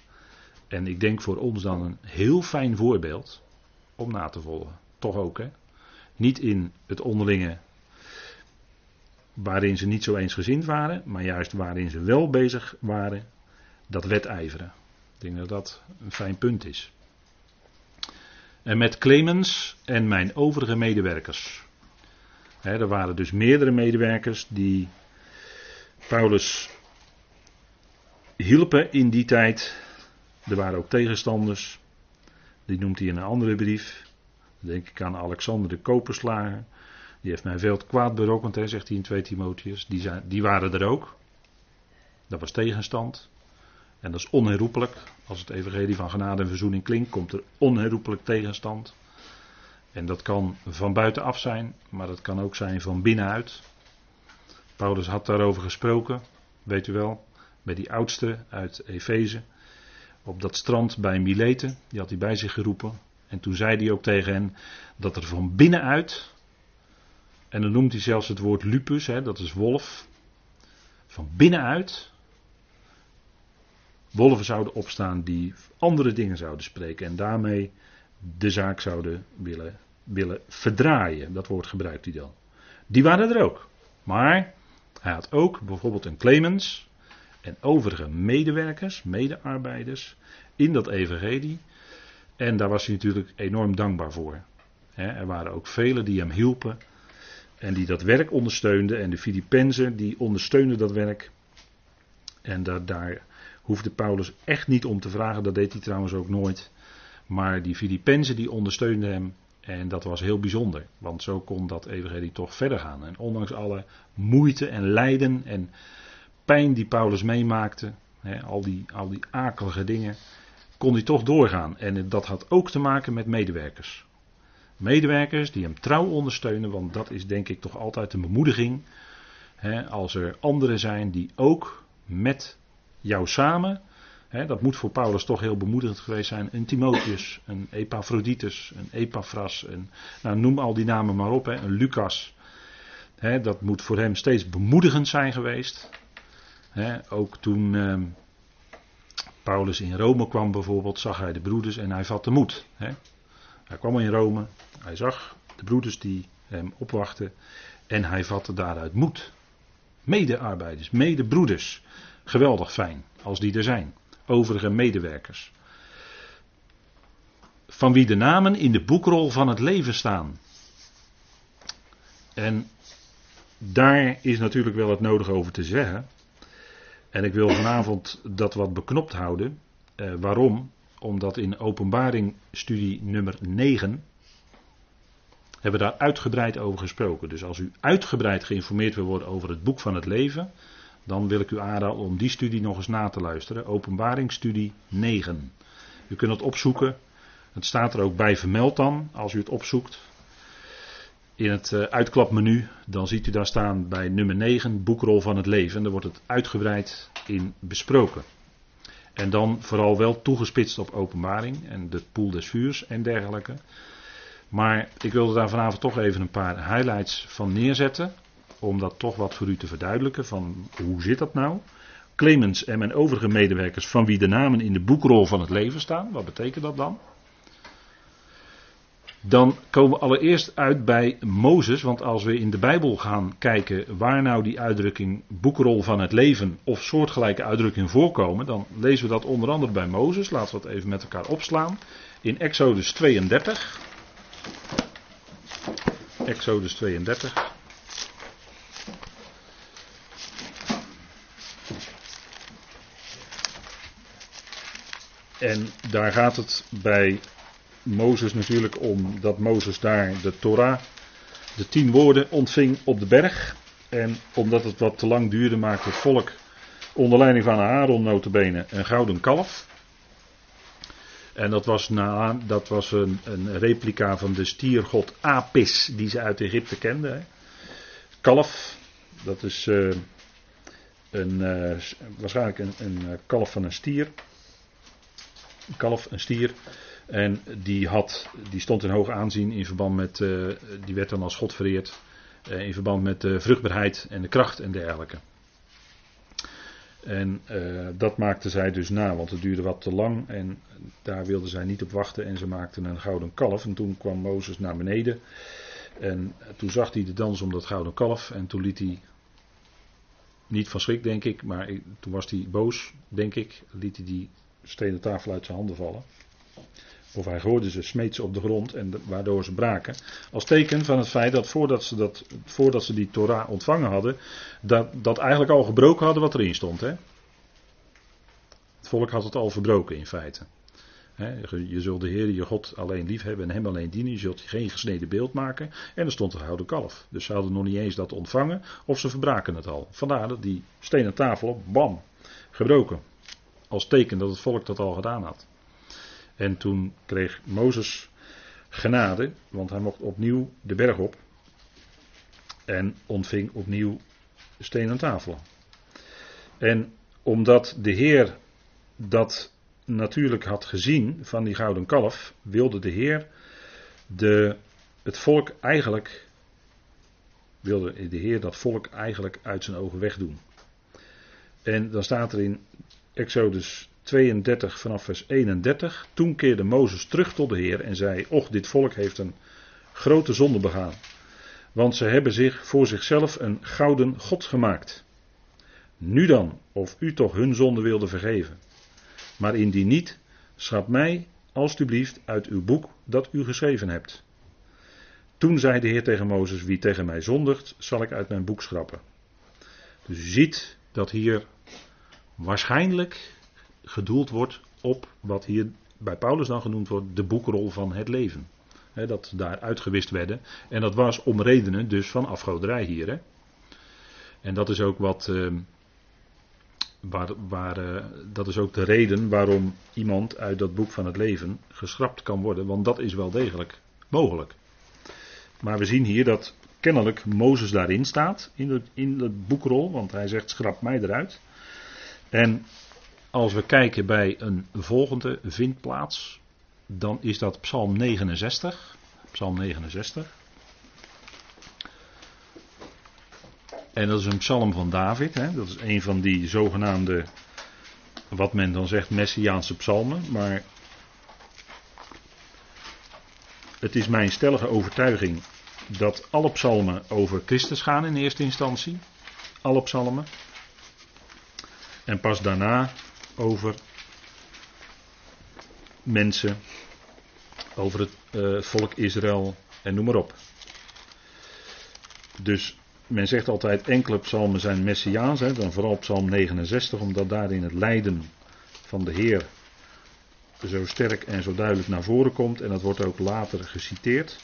En ik denk voor ons dan een heel fijn voorbeeld om na te volgen. Toch ook, hè? Niet in het onderlinge waarin ze niet zo eensgezind waren, maar juist waarin ze wel bezig waren, dat wedijveren. Ik denk dat dat een fijn punt is. En met Clemens en mijn overige medewerkers. er waren dus meerdere medewerkers die Paulus hielpen in die tijd. Er waren ook tegenstanders. Die noemt hij in een andere brief. Denk ik aan Alexander de Koperslager. Die heeft mij veel kwaad berokkend, zegt hij in 2 Timotheus. Die, zijn, die waren er ook. Dat was tegenstand. En dat is onherroepelijk. Als het evangelie van genade en verzoening klinkt, komt er onherroepelijk tegenstand. En dat kan van buitenaf zijn, maar dat kan ook zijn van binnenuit. Paulus had daarover gesproken, weet u wel, met die oudste uit Efeze. Op dat strand bij Mileten, die had hij bij zich geroepen. En toen zei hij ook tegen hen dat er van binnenuit, en dan noemt hij zelfs het woord lupus, hè, dat is wolf, van binnenuit wolven zouden opstaan die andere dingen zouden spreken en daarmee de zaak zouden willen, willen verdraaien. Dat woord gebruikt hij dan. Die waren er ook. Maar hij had ook bijvoorbeeld een Clemens en overige medewerkers, medearbeiders in dat evangelie. En daar was hij natuurlijk enorm dankbaar voor. er waren ook velen die hem hielpen en die dat werk ondersteunden. En de Filippenzen die ondersteunden dat werk. En daar, daar hoefde Paulus echt niet om te vragen, dat deed hij trouwens ook nooit. Maar die Filippenzen die ondersteunden hem en dat was heel bijzonder, want zo kon dat evangelie toch verder gaan. En ondanks alle moeite en lijden en pijn die Paulus meemaakte, al, die, al die akelige dingen, kon hij toch doorgaan. En dat had ook te maken met medewerkers. Medewerkers die hem trouw ondersteunen, want dat is denk ik toch altijd een bemoediging. Als er anderen zijn die ook met jou samen, dat moet voor Paulus toch heel bemoedigend geweest zijn, een Timotheus, een Epaphroditus, een Epaphras, nou, noem al die namen maar op, een Lucas. Dat moet voor hem steeds bemoedigend zijn geweest. Ook toen ehm, Paulus in Rome kwam bijvoorbeeld, zag hij de broeders en hij vatte moed. Hij kwam in Rome, hij zag de broeders die hem opwachten en hij vatte daaruit moed. Medearbeiders, medebroeders. Geweldig fijn als die er zijn. Overige medewerkers. Van wie de namen in de boekrol van het leven staan. En daar is natuurlijk wel het nodige over te zeggen. En ik wil vanavond dat wat beknopt houden. Eh, waarom? Omdat in openbaring studie nummer 9 hebben we daar uitgebreid over gesproken. Dus als u uitgebreid geïnformeerd wil worden over het boek van het leven, dan wil ik u aanraden om die studie nog eens na te luisteren. Openbaringsstudie 9. U kunt het opzoeken. Het staat er ook bij vermeld dan, als u het opzoekt. In het uh, uitklapmenu, dan ziet u daar staan bij nummer 9, boekrol van het leven. Daar wordt het uitgebreid in besproken. En dan vooral wel toegespitst op openbaring en de poel des vuurs en dergelijke. Maar ik wilde daar vanavond toch even een paar highlights van neerzetten om dat toch wat voor u te verduidelijken van hoe zit dat nou? Clemens en mijn overige medewerkers van wie de namen in de boekrol van het leven staan. Wat betekent dat dan? Dan komen we allereerst uit bij Mozes, want als we in de Bijbel gaan kijken waar nou die uitdrukking boekrol van het leven of soortgelijke uitdrukkingen voorkomen, dan lezen we dat onder andere bij Mozes. Laten we dat even met elkaar opslaan. In Exodus 32. Exodus 32. En daar gaat het bij Mozes natuurlijk om dat Mozes daar de Torah, de tien woorden, ontving op de berg. En omdat het wat te lang duurde, maakte het volk onder leiding van Aaron notabene een gouden kalf. En dat was, na, dat was een, een replica van de stiergod Apis, die ze uit Egypte kenden. Kalf, dat is uh, een, uh, waarschijnlijk een, een kalf van een stier. Een kalf, een stier. En die, had, die stond in hoog aanzien in verband met, uh, die werd dan als God vereerd, uh, in verband met de vruchtbaarheid en de kracht en dergelijke. En uh, dat maakte zij dus na, want het duurde wat te lang en daar wilden zij niet op wachten en ze maakten een gouden kalf. En toen kwam Mozes naar beneden en toen zag hij de dans om dat gouden kalf en toen liet hij, niet van schrik denk ik, maar toen was hij boos denk ik, liet hij die stenen tafel uit zijn handen vallen. Of hij gooide ze, smeet ze op de grond en waardoor ze braken. Als teken van het feit dat voordat ze, dat, voordat ze die Torah ontvangen hadden, dat, dat eigenlijk al gebroken hadden wat erin stond. Hè? Het volk had het al verbroken in feite. Je zult de Heer je God alleen lief hebben en hem alleen dienen. Je zult geen gesneden beeld maken. En er stond een gouden kalf. Dus ze hadden nog niet eens dat ontvangen of ze verbraken het al. Vandaar dat die stenen tafel op, bam, gebroken. Als teken dat het volk dat al gedaan had. En toen kreeg Mozes genade, want hij mocht opnieuw de berg op. En ontving opnieuw steen aan tafel. En omdat de Heer dat natuurlijk had gezien van die gouden kalf, wilde de Heer de, het volk eigenlijk, wilde de Heer dat volk eigenlijk uit zijn ogen wegdoen. En dan staat er in Exodus 32 vanaf vers 31. Toen keerde Mozes terug tot de Heer en zei: Och, dit volk heeft een grote zonde begaan. Want ze hebben zich voor zichzelf een gouden God gemaakt. Nu dan, of u toch hun zonde wilde vergeven. Maar indien niet, schrap mij alstublieft uit uw boek dat u geschreven hebt. Toen zei de Heer tegen Mozes: Wie tegen mij zondigt, zal ik uit mijn boek schrappen. Dus u ziet dat hier waarschijnlijk gedoeld wordt op wat hier bij Paulus dan genoemd wordt de boekrol van het leven. dat daar uitgewist werden. En dat was om redenen dus van afgoderij hier. En dat is ook wat. Uh, waar, waar, uh, dat is ook de reden waarom iemand uit dat boek van het leven geschrapt kan worden. Want dat is wel degelijk mogelijk. Maar we zien hier dat kennelijk Mozes daarin staat. In de, in de boekrol. Want hij zegt: schrap mij eruit. En als we kijken bij een volgende vindplaats, dan is dat Psalm 69. Psalm 69. En dat is een psalm van David. Hè? Dat is een van die zogenaamde, wat men dan zegt, Messiaanse psalmen. Maar het is mijn stellige overtuiging dat alle psalmen over Christus gaan in eerste instantie. Alle psalmen. En pas daarna over mensen, over het uh, volk Israël en noem maar op. Dus men zegt altijd enkele psalmen zijn messiaans, hè, dan vooral psalm 69, omdat daarin het lijden van de Heer zo sterk en zo duidelijk naar voren komt. En dat wordt ook later geciteerd,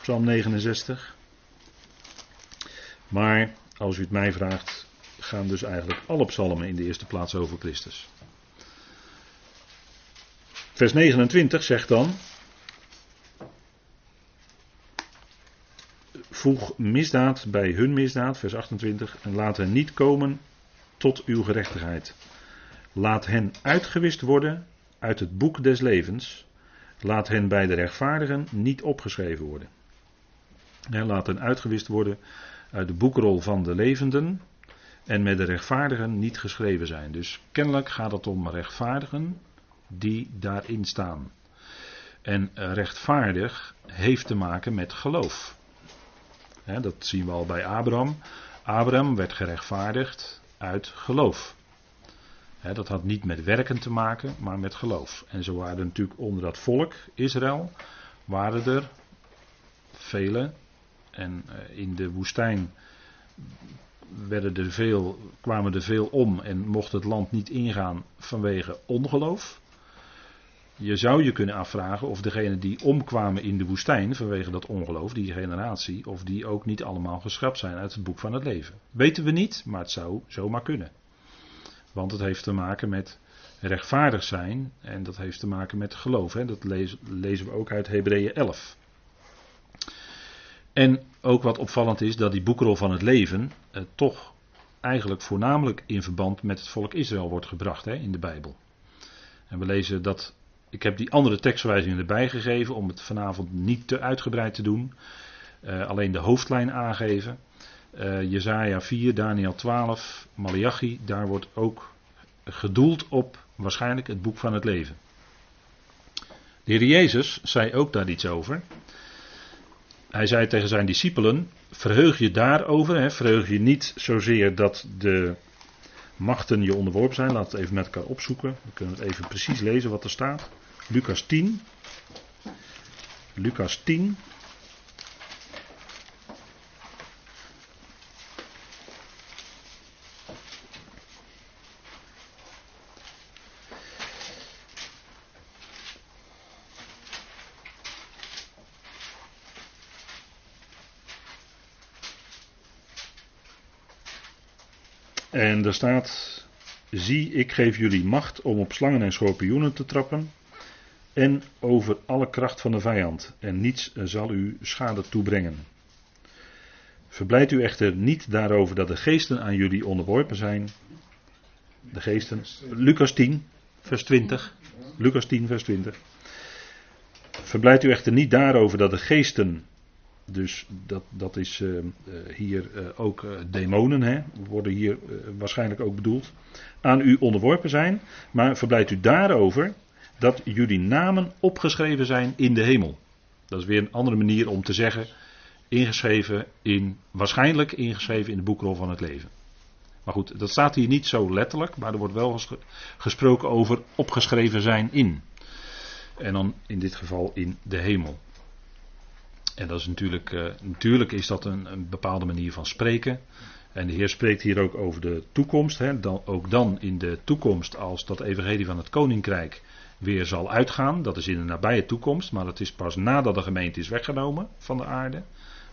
psalm 69. Maar als u het mij vraagt, gaan dus eigenlijk alle psalmen in de eerste plaats over Christus. Vers 29 zegt dan. Voeg misdaad bij hun misdaad, vers 28, en laat hen niet komen tot uw gerechtigheid. Laat hen uitgewist worden uit het boek des levens. Laat hen bij de rechtvaardigen niet opgeschreven worden. laat hen uitgewist worden uit de boekrol van de levenden. En met de rechtvaardigen niet geschreven zijn. Dus kennelijk gaat het om rechtvaardigen die daarin staan. En rechtvaardig heeft te maken met geloof. dat zien we al bij Abraham. Abraham werd gerechtvaardigd uit geloof. dat had niet met werken te maken, maar met geloof. En zo waren er natuurlijk onder dat volk, Israël, waren er vele. En eh, in de woestijn werden er veel, kwamen er veel om en mocht het land niet ingaan vanwege ongeloof. Je zou je kunnen afvragen of degenen die omkwamen in de woestijn vanwege dat ongeloof, die generatie, of die ook niet allemaal geschrapt zijn uit het boek van het leven. Weten we niet, maar het zou zomaar kunnen. Want het heeft te maken met rechtvaardig zijn en dat heeft te maken met geloof. Hè. Dat lezen, lezen we ook uit Hebreeën 11. En ook wat opvallend is dat die boekrol van het leven eh, toch eigenlijk voornamelijk in verband met het volk Israël wordt gebracht hè, in de Bijbel. En we lezen dat. Ik heb die andere tekstverwijzingen erbij gegeven om het vanavond niet te uitgebreid te doen. Uh, alleen de hoofdlijn aangeven. Uh, Jezaja 4, Daniel 12, Malachi, daar wordt ook gedoeld op waarschijnlijk het boek van het leven. De heer Jezus zei ook daar iets over. Hij zei tegen zijn discipelen: Verheug je daarover. Hè, verheug je niet zozeer dat de machten je onderworpen zijn. Laten we het even met elkaar opzoeken. We kunnen het even precies lezen wat er staat. Lucas 10. Lucas 10. En daar staat: Zie, ik geef jullie macht om op slangen en schorpioenen te trappen. En over alle kracht van de vijand. En niets zal u schade toebrengen. Verblijdt u echter niet daarover dat de geesten aan jullie onderworpen zijn. De geesten. Lucas 10, vers 20. Lucas 10, vers 20. Verblijdt u echter niet daarover dat de geesten dus dat, dat is uh, hier uh, ook demonen, hè, worden hier waarschijnlijk ook bedoeld. Aan u onderworpen zijn, maar verblijft u daarover dat jullie namen opgeschreven zijn in de hemel. Dat is weer een andere manier om te zeggen, ingeschreven in, waarschijnlijk ingeschreven in de boekrol van het leven. Maar goed, dat staat hier niet zo letterlijk, maar er wordt wel gesproken over opgeschreven zijn in. En dan in dit geval in de hemel. En dat is natuurlijk, uh, natuurlijk is dat een, een, bepaalde manier van spreken. En de Heer spreekt hier ook over de toekomst. Hè, dan, ook dan in de toekomst, als dat evangelie van het koninkrijk weer zal uitgaan. Dat is in de nabije toekomst, maar dat is pas nadat de gemeente is weggenomen van de aarde.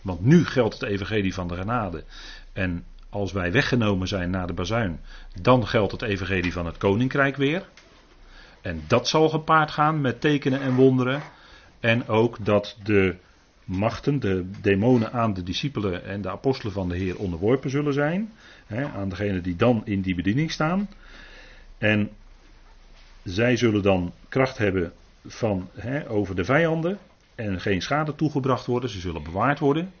Want nu geldt het evangelie van de genade. En als wij weggenomen zijn na de bazuin, dan geldt het evangelie van het koninkrijk weer. En dat zal gepaard gaan met tekenen en wonderen. En ook dat de machten, de demonen aan de discipelen en de apostelen van de Heer onderworpen zullen zijn. Hè, aan degenen die dan in die bediening staan. En zij zullen dan kracht hebben van, hè, over de vijanden en geen schade toegebracht worden. Ze zullen bewaard worden.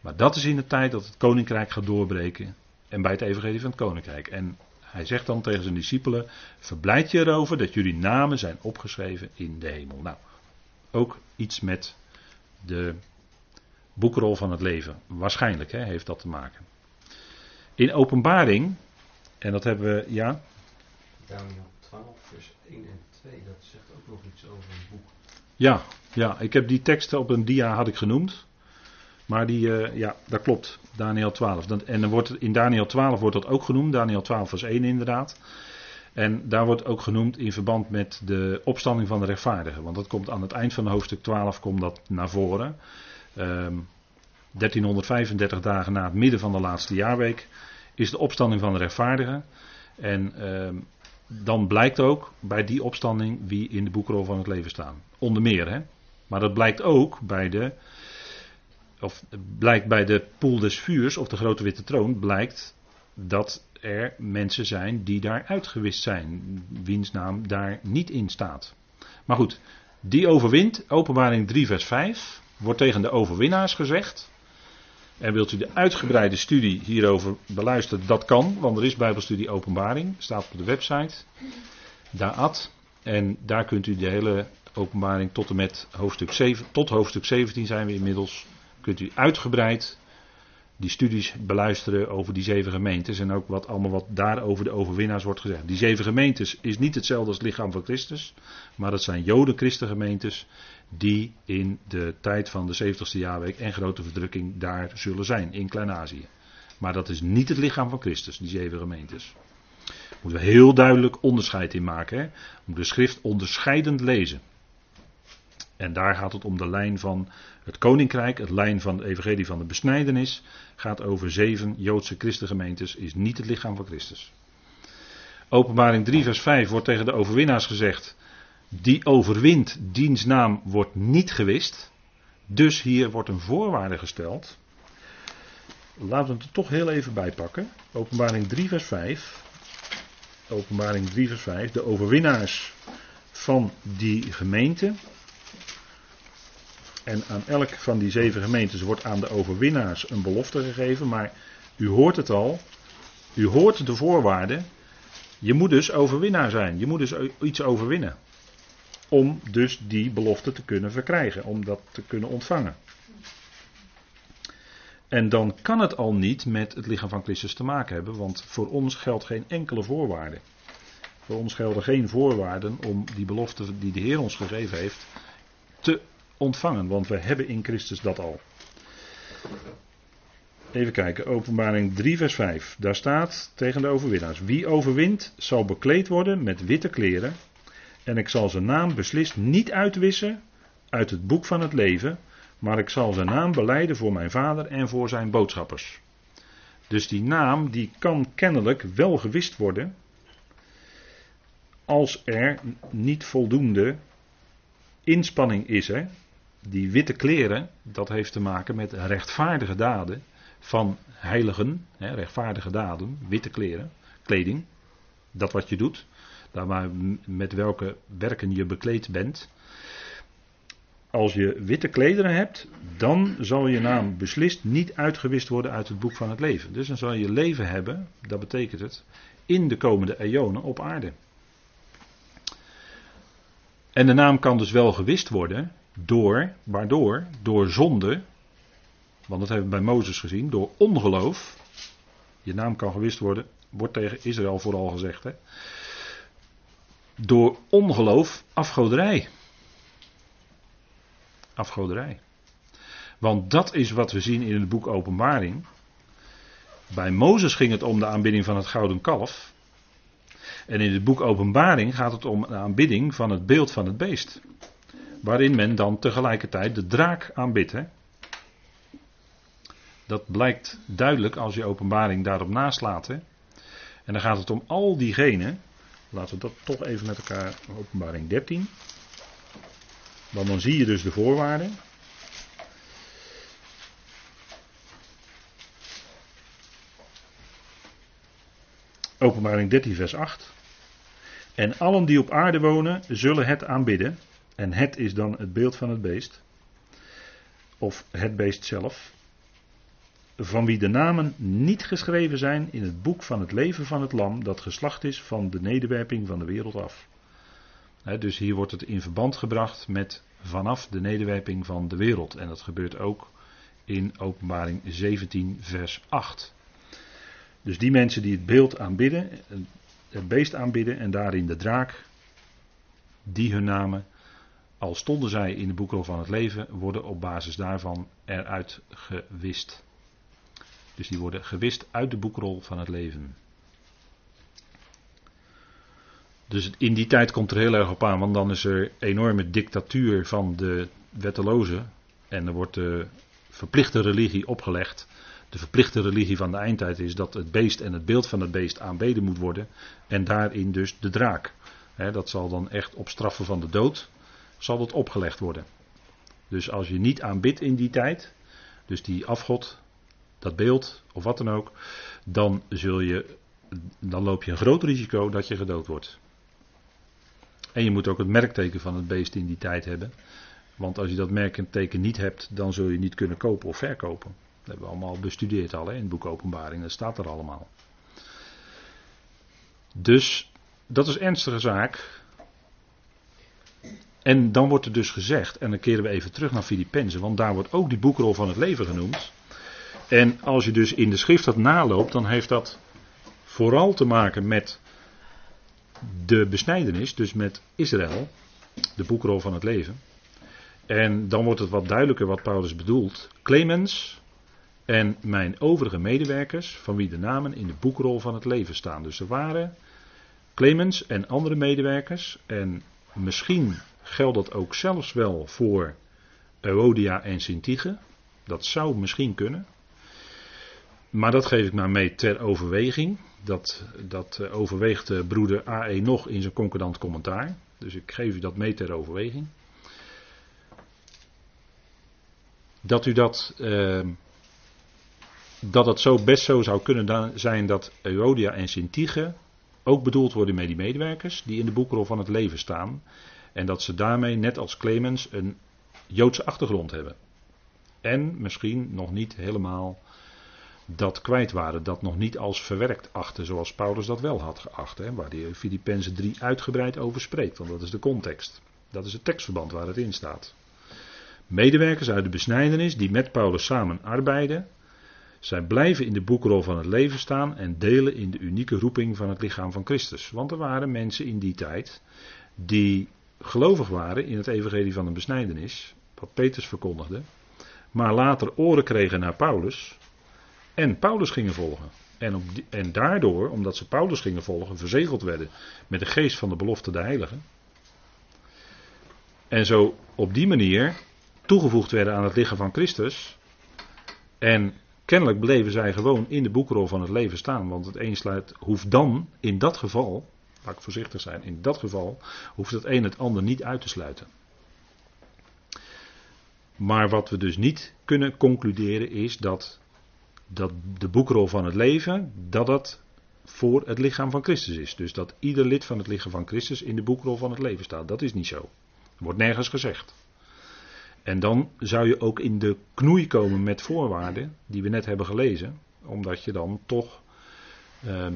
Maar dat is in de tijd dat het koninkrijk gaat doorbreken. En bij het evangelie van het koninkrijk. En hij zegt dan tegen zijn discipelen: Verblijd je erover dat jullie namen zijn opgeschreven in de hemel. Nou, ook iets met de boekrol van het leven. Waarschijnlijk hè, heeft dat te maken. In openbaring, en dat hebben we, ja. Daniel 12, vers 1 en 2, dat zegt ook nog iets over het boek. Ja, ja, ik heb die teksten op een dia had ik genoemd. Maar die, uh, ja, dat klopt. Daniel 12. en dan wordt, in Daniel 12 wordt dat ook genoemd. Daniel 12 vers 1 inderdaad. En daar wordt ook genoemd in verband met de opstanding van de rechtvaardigen. Want dat komt aan het eind van hoofdstuk 12 komt dat naar voren. 1335 ehm, dagen na het midden van de laatste jaarweek is de opstanding van de rechtvaardigen. En ehm, dan blijkt ook bij die opstanding wie in de boekrol van het leven staan. Onder meer, hè. Maar dat blijkt ook bij de. Of blijkt bij de poel des vuurs, of de grote witte troon, blijkt dat er mensen zijn die daar uitgewist zijn. Wiens naam daar niet in staat. Maar goed, die overwint, openbaring 3 vers 5 wordt tegen de overwinnaars gezegd. En wilt u de uitgebreide studie hierover beluisteren? Dat kan, want er is Bijbelstudie Openbaring, staat op de website. Daad. En daar kunt u de hele openbaring tot en met hoofdstuk 7, tot hoofdstuk 17 zijn we inmiddels. Kunt u uitgebreid die studies beluisteren over die zeven gemeentes en ook wat allemaal wat daar over de overwinnaars wordt gezegd. Die zeven gemeentes is niet hetzelfde als het lichaam van Christus, maar dat zijn Joden-Christengemeentes die in de tijd van de 70ste jaarweek en grote verdrukking daar zullen zijn, in Klein-Azië. Maar dat is niet het lichaam van Christus, die zeven gemeentes. Moeten we heel duidelijk onderscheid in maken. Hè? Moet de schrift onderscheidend lezen. En daar gaat het om de lijn van het koninkrijk, het lijn van de evangelie van de besnijdenis. Gaat over zeven Joodse christengemeentes, is niet het lichaam van Christus. Openbaring 3 vers 5 wordt tegen de overwinnaars gezegd. Die overwint, diens naam wordt niet gewist. Dus hier wordt een voorwaarde gesteld. Laten we het er toch heel even bij pakken. Openbaring 3 vers 5. Openbaring 3 vers 5. De overwinnaars van die gemeente. En aan elk van die zeven gemeentes wordt aan de overwinnaars een belofte gegeven. Maar u hoort het al. U hoort de voorwaarden. Je moet dus overwinnaar zijn. Je moet dus iets overwinnen. Om dus die belofte te kunnen verkrijgen. Om dat te kunnen ontvangen. En dan kan het al niet met het lichaam van Christus te maken hebben. Want voor ons geldt geen enkele voorwaarde. Voor ons gelden geen voorwaarden om die belofte die de Heer ons gegeven heeft te ontvangen, want we hebben in Christus dat al. Even kijken, openbaring 3 vers 5. Daar staat tegen de overwinnaars. Wie overwint zal bekleed worden met witte kleren. En ik zal zijn naam beslist niet uitwissen uit het boek van het leven. Maar ik zal zijn naam beleiden voor mijn vader en voor zijn boodschappers. Dus die naam die kan kennelijk wel gewist worden. Als er niet voldoende inspanning is. Hè? die witte kleren, dat heeft te maken met rechtvaardige daden van heiligen, hè, rechtvaardige daden, witte kleren, kleding, dat wat je doet, met welke werken je bekleed bent. Als je witte klederen hebt, dan zal je naam beslist niet uitgewist worden uit het boek van het leven. Dus dan zal je leven hebben, dat betekent het, in de komende eonen op aarde. En de naam kan dus wel gewist worden, door, waardoor? Door zonde, want dat hebben we bij Mozes gezien, door ongeloof. Je naam kan gewist worden, wordt tegen Israël vooral gezegd. Hè? Door ongeloof, afgoderij. Afgoderij. Want dat is wat we zien in het boek Openbaring. Bij Mozes ging het om de aanbidding van het gouden kalf. En in het boek Openbaring gaat het om de aanbidding van het beeld van het beest. Waarin men dan tegelijkertijd de draak aanbidt. Hè? Dat blijkt duidelijk als je openbaring daarop naslaat. Hè? En dan gaat het om al diegenen. Laten we dat toch even met elkaar. Openbaring 13. Want dan zie je dus de voorwaarden. Openbaring 13, vers 8. En allen die op aarde wonen, zullen het aanbidden. En het is dan het beeld van het beest. Of het beest zelf. Van wie de namen niet geschreven zijn in het boek van het leven van het lam. Dat geslacht is van de nederwerping van de wereld af. dus hier wordt het in verband gebracht met vanaf de nederwerping van de wereld. En dat gebeurt ook in openbaring 17 vers 8. Dus die mensen die het beeld aanbidden, het beest aanbidden en daarin de draak, die hun namen al stonden zij in de boekrol van het leven, worden op basis daarvan eruit gewist. Dus die worden gewist uit de boekrol van het leven. Dus in die tijd komt er heel erg op aan, want dan is er enorme dictatuur van de wettelozen. En er wordt de verplichte religie opgelegd. De verplichte religie van de eindtijd is dat het beest en het beeld van het beest aanbeden moet worden. En daarin dus de draak. dat zal dan echt op straffen van de dood zal het opgelegd worden. Dus als je niet aanbidt in die tijd, dus die afgod, dat beeld of wat dan ook, dan, zul je, dan loop je een groot risico dat je gedood wordt. En je moet ook het merkteken van het beest in die tijd hebben. Want als je dat merkteken niet hebt, dan zul je niet kunnen kopen of verkopen. hebben we allemaal bestudeerd al in het boek Openbaring. Dat staat er allemaal. Dus dat is ernstige zaak. En dan wordt er dus gezegd, en dan keren we even terug naar Filippenzen, want daar wordt ook die boekrol van het leven genoemd. En als je dus in de schrift dat naloopt, dan heeft dat vooral te maken met de besnijdenis, dus met Israël, de boekrol van het leven. En dan wordt het wat duidelijker wat Paulus bedoelt. Clemens en mijn overige medewerkers, van wie de namen in de boekrol van het leven staan. Dus er waren Clemens en andere medewerkers. En misschien geldt dat ook zelfs wel voor Euodia en Sintige. Dat zou misschien kunnen. Maar dat geef ik maar mee ter overweging. Dat, dat eh, overweegt broeder AE nog in zijn concordant commentaar. Dus ik geef u dat mee ter overweging. Dat u dat. Uh, dat het zo best zo zou kunnen zijn dat Euodia en Sintige ook bedoeld worden met die medewerkers die in de boekrol van het leven staan. En dat ze daarmee, net als Clemens, een Joodse achtergrond hebben. En misschien nog niet helemaal dat kwijt waren, dat nog niet als verwerkt achten, zoals Paulus dat wel had geacht, hè, waar hij Filippenzen 3 uitgebreid over spreekt, want dat is de context. Dat is het tekstverband waar het in staat. Medewerkers uit de besnijdenis die met Paulus samen arbeiden, zij blijven in de boekrol van het leven staan en delen in de unieke roeping van het lichaam van Christus. Want er waren mensen in die tijd die gelovig waren in het evangelie van de besnijdenis, wat Petrus verkondigde, maar later oren kregen naar Paulus en Paulus gingen volgen. En, op en daardoor, omdat ze Paulus gingen volgen, verzegeld werden met de geest van de belofte de heiligen. En zo op die manier toegevoegd werden aan het lichaam van Christus. En kennelijk bleven zij gewoon in de boekrol van het leven staan. Want het een sluit, hoeft dan in dat geval, laat ik voorzichtig zijn, in dat geval hoeft het een het ander niet uit te sluiten. Maar wat we dus niet kunnen concluderen is dat dat de boekrol van het leven, dat dat voor het lichaam van Christus is. Dus dat ieder lid van het lichaam van Christus in de boekrol van het leven staat. Dat is niet zo. Wordt nergens gezegd. En dan zou je ook in de knoei komen met voorwaarden die we net hebben gelezen. Omdat je dan toch ehm,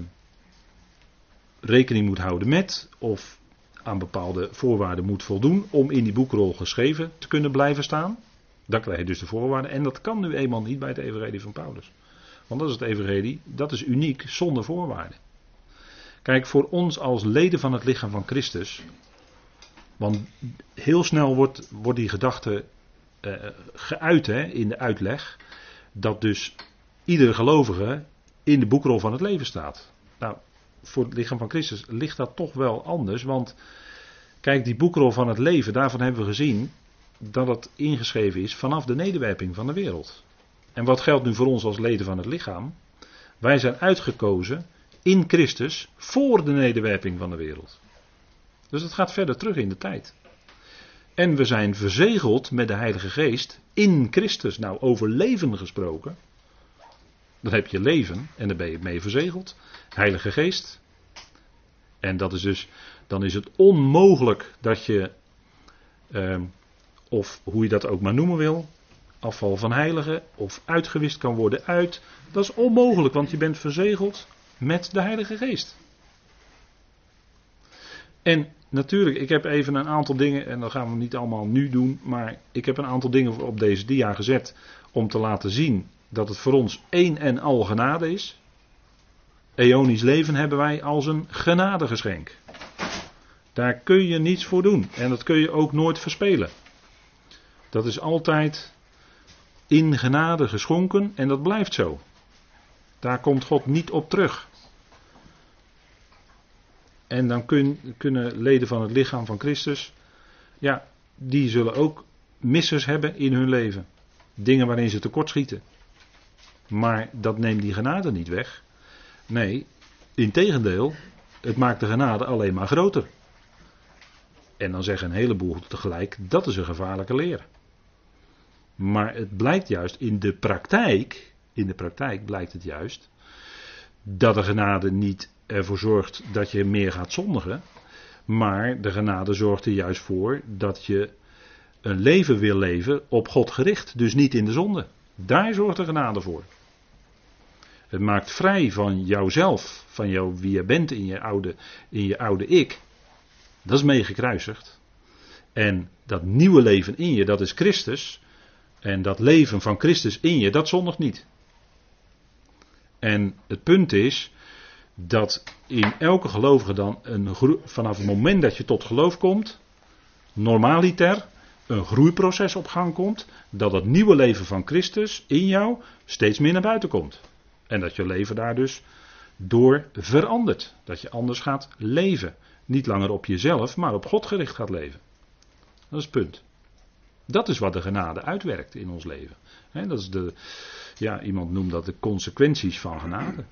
rekening moet houden met of aan bepaalde voorwaarden moet voldoen om in die boekrol geschreven te kunnen blijven staan. Dan krijg je dus de voorwaarden. En dat kan nu eenmaal niet bij het evangelie van Paulus. Want dat is het evangelie, dat is uniek, zonder voorwaarden. Kijk, voor ons als leden van het lichaam van Christus. Want heel snel wordt, wordt die gedachte uh, geuit hè, in de uitleg. Dat dus iedere gelovige in de boekrol van het leven staat. Nou, voor het lichaam van Christus ligt dat toch wel anders. Want kijk, die boekrol van het leven, daarvan hebben we gezien dat het ingeschreven is vanaf de nederwerping van de wereld. En wat geldt nu voor ons als leden van het lichaam? Wij zijn uitgekozen in Christus voor de nederwerping van de wereld. Dus het gaat verder terug in de tijd. En we zijn verzegeld met de Heilige Geest in Christus. Nou, over leven gesproken. Dan heb je leven en dan ben je mee verzegeld. Heilige Geest. En dat is dus, dan is het onmogelijk dat je, eh, of hoe je dat ook maar noemen wil, afval van heiligen of uitgewist kan worden uit. Dat is onmogelijk, want je bent verzegeld met de Heilige Geest. En natuurlijk, ik heb even een aantal dingen, en dat gaan we niet allemaal nu doen, maar ik heb een aantal dingen op deze dia gezet om te laten zien dat het voor ons één en al genade is. Eonisch leven hebben wij als een genadegeschenk. Daar kun je niets voor doen en dat kun je ook nooit verspelen. Dat is altijd in genade geschonken en dat blijft zo. Daar komt God niet op terug. En dan kun, kunnen leden van het lichaam van Christus, ja, die zullen ook missers hebben in hun leven. Dingen waarin ze tekortschieten. Maar dat neemt die genade niet weg. Nee, integendeel, het maakt de genade alleen maar groter. En dan zeggen een heleboel tegelijk, dat is een gevaarlijke leer. Maar het blijkt juist in de praktijk, in de praktijk blijkt het juist, dat de genade niet ervoor zorgt dat je meer gaat zondigen. Maar de genade zorgt er juist voor dat je een leven wil leven op God gericht. Dus niet in de zonde. Daar zorgt de genade voor. Het maakt vrij van jouzelf, van jou, wie je bent in je oude, in je oude ik. Dat is meegekruisigd. En dat nieuwe leven in je, dat is Christus. En dat leven van Christus in je, dat zondigt niet. En het punt is dat in elke gelovige dan een vanaf het moment dat je tot geloof komt, normaliter een groeiproces op gang komt, dat het nieuwe leven van Christus in jou steeds meer naar buiten komt. En dat je leven daar dus door verandert. Dat je anders gaat leven. Niet langer op jezelf, maar op God gericht gaat leven. Dat is het punt. Dat is wat de genade uitwerkt in ons leven. dat is de, ja, iemand noemt dat de consequenties van genade.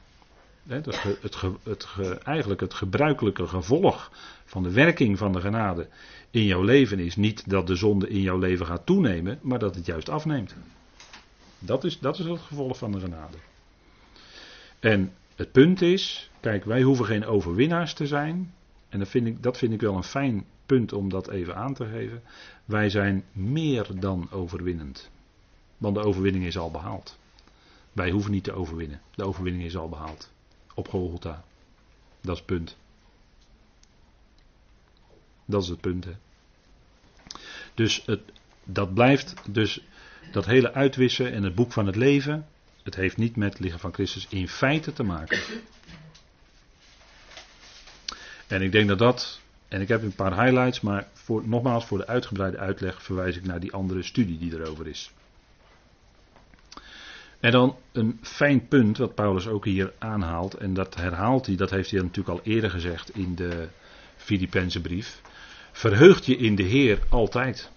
Het, het, het, eigenlijk het gebruikelijke gevolg van de werking van de genade in jouw leven is niet dat de zonde in jouw leven gaat toenemen, maar dat het juist afneemt. Dat is, dat is het gevolg van de genade. En het punt is, kijk, wij hoeven geen overwinnaars te zijn. En dat vind ik, dat vind ik wel een fijn punt om dat even aan te geven. Wij zijn meer dan overwinnend. Want de overwinning is al behaald. Wij hoeven niet te overwinnen. De overwinning is al behaald. Op Golgotha. Dat is het punt. Dat is het punt. Hè. Dus het, dat blijft dus dat hele uitwissen en het boek van het leven. Het heeft niet met lichaam van Christus in feite te maken. En ik denk dat dat, en ik heb een paar highlights, maar voor, nogmaals voor de uitgebreide uitleg verwijs ik naar die andere studie die erover is. En dan een fijn punt wat Paulus ook hier aanhaalt, en dat herhaalt hij, dat heeft hij natuurlijk al eerder gezegd in de Filippense brief. Verheugt je in de Heer altijd.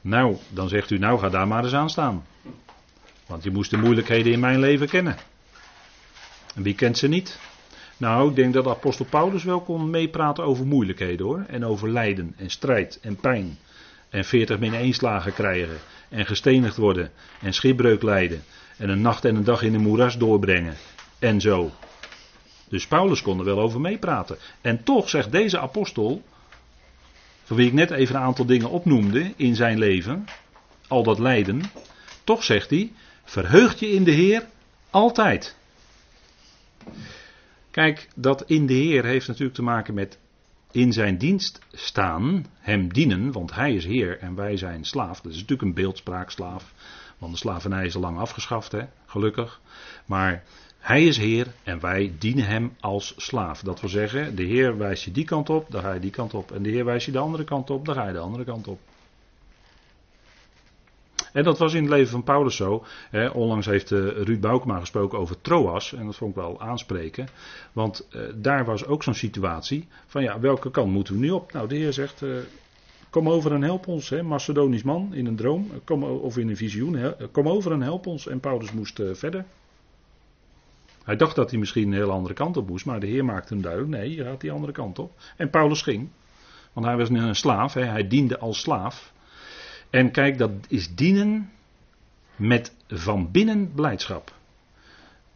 Nou, dan zegt u, nou ga daar maar eens aan staan. Want je moest de moeilijkheden in mijn leven kennen. En wie kent ze niet? Nou, ik denk dat apostel Paulus wel kon meepraten over moeilijkheden hoor. En over lijden en strijd en pijn. En veertig min één slagen krijgen. En gestenigd worden. En schipbreuk lijden. En een nacht en een dag in een moeras doorbrengen. En zo. Dus Paulus kon er wel over meepraten. En toch zegt deze apostel, van wie ik net even een aantal dingen opnoemde in zijn leven, al dat lijden, toch zegt hij, verheugt je in de Heer altijd. Kijk, dat in de Heer heeft natuurlijk te maken met in zijn dienst staan, hem dienen, want hij is Heer en wij zijn slaaf. Dat is natuurlijk een beeldspraak, slaaf. Want de slavernij is al lang afgeschaft, hè, gelukkig. Maar hij is Heer en wij dienen hem als slaaf. Dat wil zeggen, de Heer wijst je die kant op, dan ga je die kant op. En de Heer wijst je de andere kant op, dan ga je de andere kant op. En dat was in het leven van Paulus zo. Hè, onlangs heeft uh, Ruud Boukema gesproken over Troas. En dat vond ik wel aanspreken. Want uh, daar was ook zo'n situatie. Van ja, welke kant moeten we nu op? Nou, de Heer zegt. Uh, kom over en help ons. Hè, Macedonisch man in een droom. Of in een visioen. Hè, kom over en help ons. En Paulus moest verder. Hij dacht dat hij misschien een hele andere kant op moest, maar de Heer maakte hem duidelijk: nee, je gaat die andere kant op. En Paulus ging, want hij was een slaaf, hè, hij diende als slaaf. En kijk, dat is dienen met van binnen blijdschap.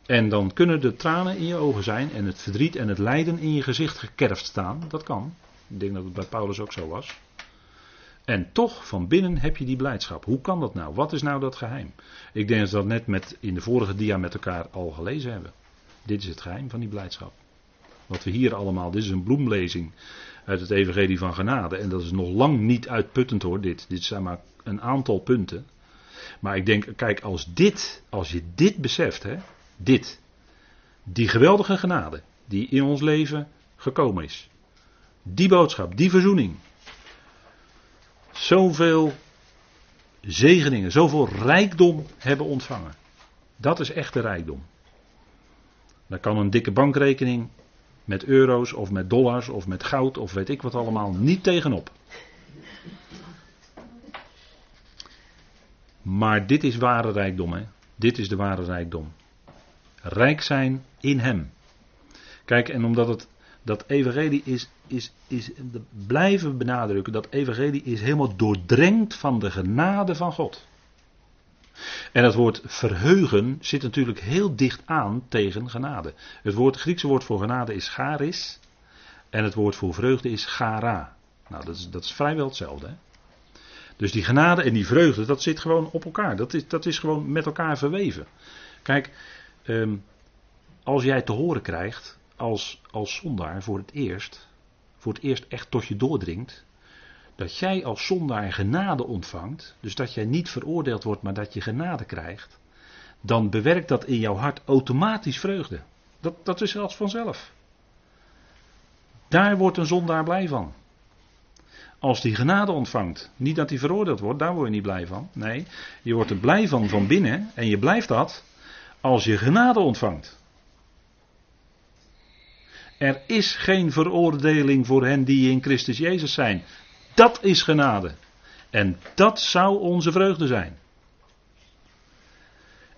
En dan kunnen de tranen in je ogen zijn en het verdriet en het lijden in je gezicht gekerfd staan. Dat kan. Ik denk dat het bij Paulus ook zo was. En toch van binnen heb je die blijdschap. Hoe kan dat nou? Wat is nou dat geheim? Ik denk dat we dat net met, in de vorige dia met elkaar al gelezen hebben. Dit is het geheim van die blijdschap. Wat we hier allemaal, dit is een bloemlezing uit het Evangelie van Genade. En dat is nog lang niet uitputtend hoor, dit. Dit zijn maar een aantal punten. Maar ik denk, kijk, als dit, als je dit beseft, hè, dit, die geweldige genade die in ons leven gekomen is. Die boodschap, die verzoening. Zoveel zegeningen, zoveel rijkdom hebben ontvangen. Dat is echte rijkdom. Daar kan een dikke bankrekening met euro's of met dollars of met goud of weet ik wat allemaal niet tegenop. Maar dit is ware rijkdom, hè? Dit is de ware rijkdom. Rijk zijn in Hem. Kijk, en omdat het dat evangelie is, is, is, blijven benadrukken, dat evangelie is helemaal doordrenkt van de genade van God. En het woord verheugen zit natuurlijk heel dicht aan tegen genade. Het, woord, het Griekse woord voor genade is charis. En het woord voor vreugde is chara. Nou, dat is, dat is vrijwel hetzelfde. Hè? Dus die genade en die vreugde, dat zit gewoon op elkaar. Dat is, dat is gewoon met elkaar verweven. Kijk, ehm, als jij te horen krijgt, als, als zondaar voor het eerst, voor het eerst echt tot je doordringt, dat jij als zondaar genade ontvangt, dus dat jij niet veroordeeld wordt, maar dat je genade krijgt, dan bewerkt dat in jouw hart automatisch vreugde. Dat, dat is als vanzelf. Daar wordt een zondaar blij van. Als die genade ontvangt, niet dat hij veroordeeld wordt, daar word je niet blij van. Nee, je wordt er blij van van binnen en je blijft dat als je genade ontvangt. Er is geen veroordeling voor hen die in Christus Jezus zijn. Dat is genade. En dat zou onze vreugde zijn.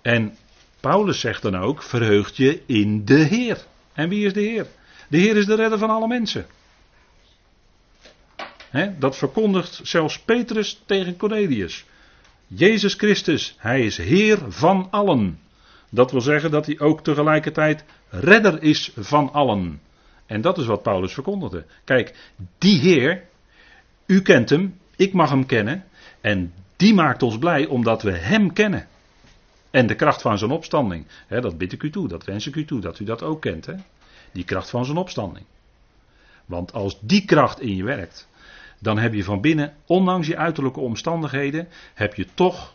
En Paulus zegt dan ook: verheugt je in de Heer. En wie is de Heer? De Heer is de redder van alle mensen. dat verkondigt zelfs Petrus tegen Cornelius. Jezus Christus, hij is Heer van allen. Dat wil zeggen dat hij ook tegelijkertijd redder is van allen. En dat is wat Paulus verkondigde. Kijk, die Heer, u kent hem, ik mag hem kennen. En die maakt ons blij omdat we hem kennen. En de kracht van zijn opstanding. dat bid ik u toe, dat wens ik u toe, dat u dat ook kent. Die kracht van zijn opstanding. Want als die kracht in je werkt, dan heb je van binnen, ondanks je uiterlijke omstandigheden, heb je toch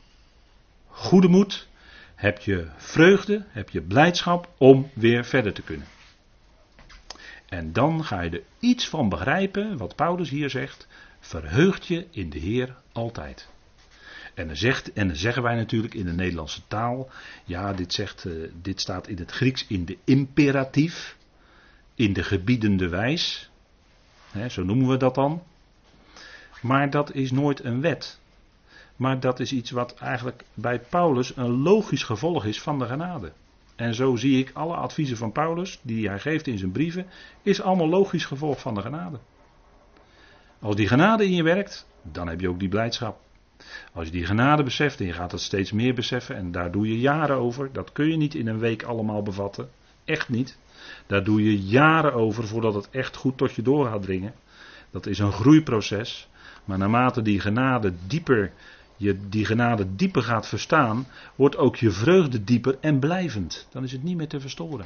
goede moed, heb je vreugde, heb je blijdschap om weer verder te kunnen. En dan ga je er iets van begrijpen, wat Paulus hier zegt, verheugt je in de Heer altijd. En dan, zegt, en dan zeggen wij natuurlijk in de Nederlandse taal, ja, dit, zegt, uh, dit staat in het Grieks in de imperatief, in de gebiedende wijs, hè, zo noemen we dat dan. Maar dat is nooit een wet. Maar dat is iets wat eigenlijk bij Paulus een logisch gevolg is van de genade. En zo zie ik alle adviezen van Paulus, die hij geeft in zijn brieven, is allemaal logisch gevolg van de genade. Als die genade in je werkt, dan heb je ook die blijdschap. Als je die genade beseft en je gaat het steeds meer beseffen en daar doe je jaren over, dat kun je niet in een week allemaal bevatten. Echt niet. Daar doe je jaren over voordat het echt goed tot je door gaat dringen. Dat is een groeiproces. Maar naarmate die genade dieper, je die genade dieper gaat verstaan, wordt ook je vreugde dieper en blijvend. Dan is het niet meer te verstoren.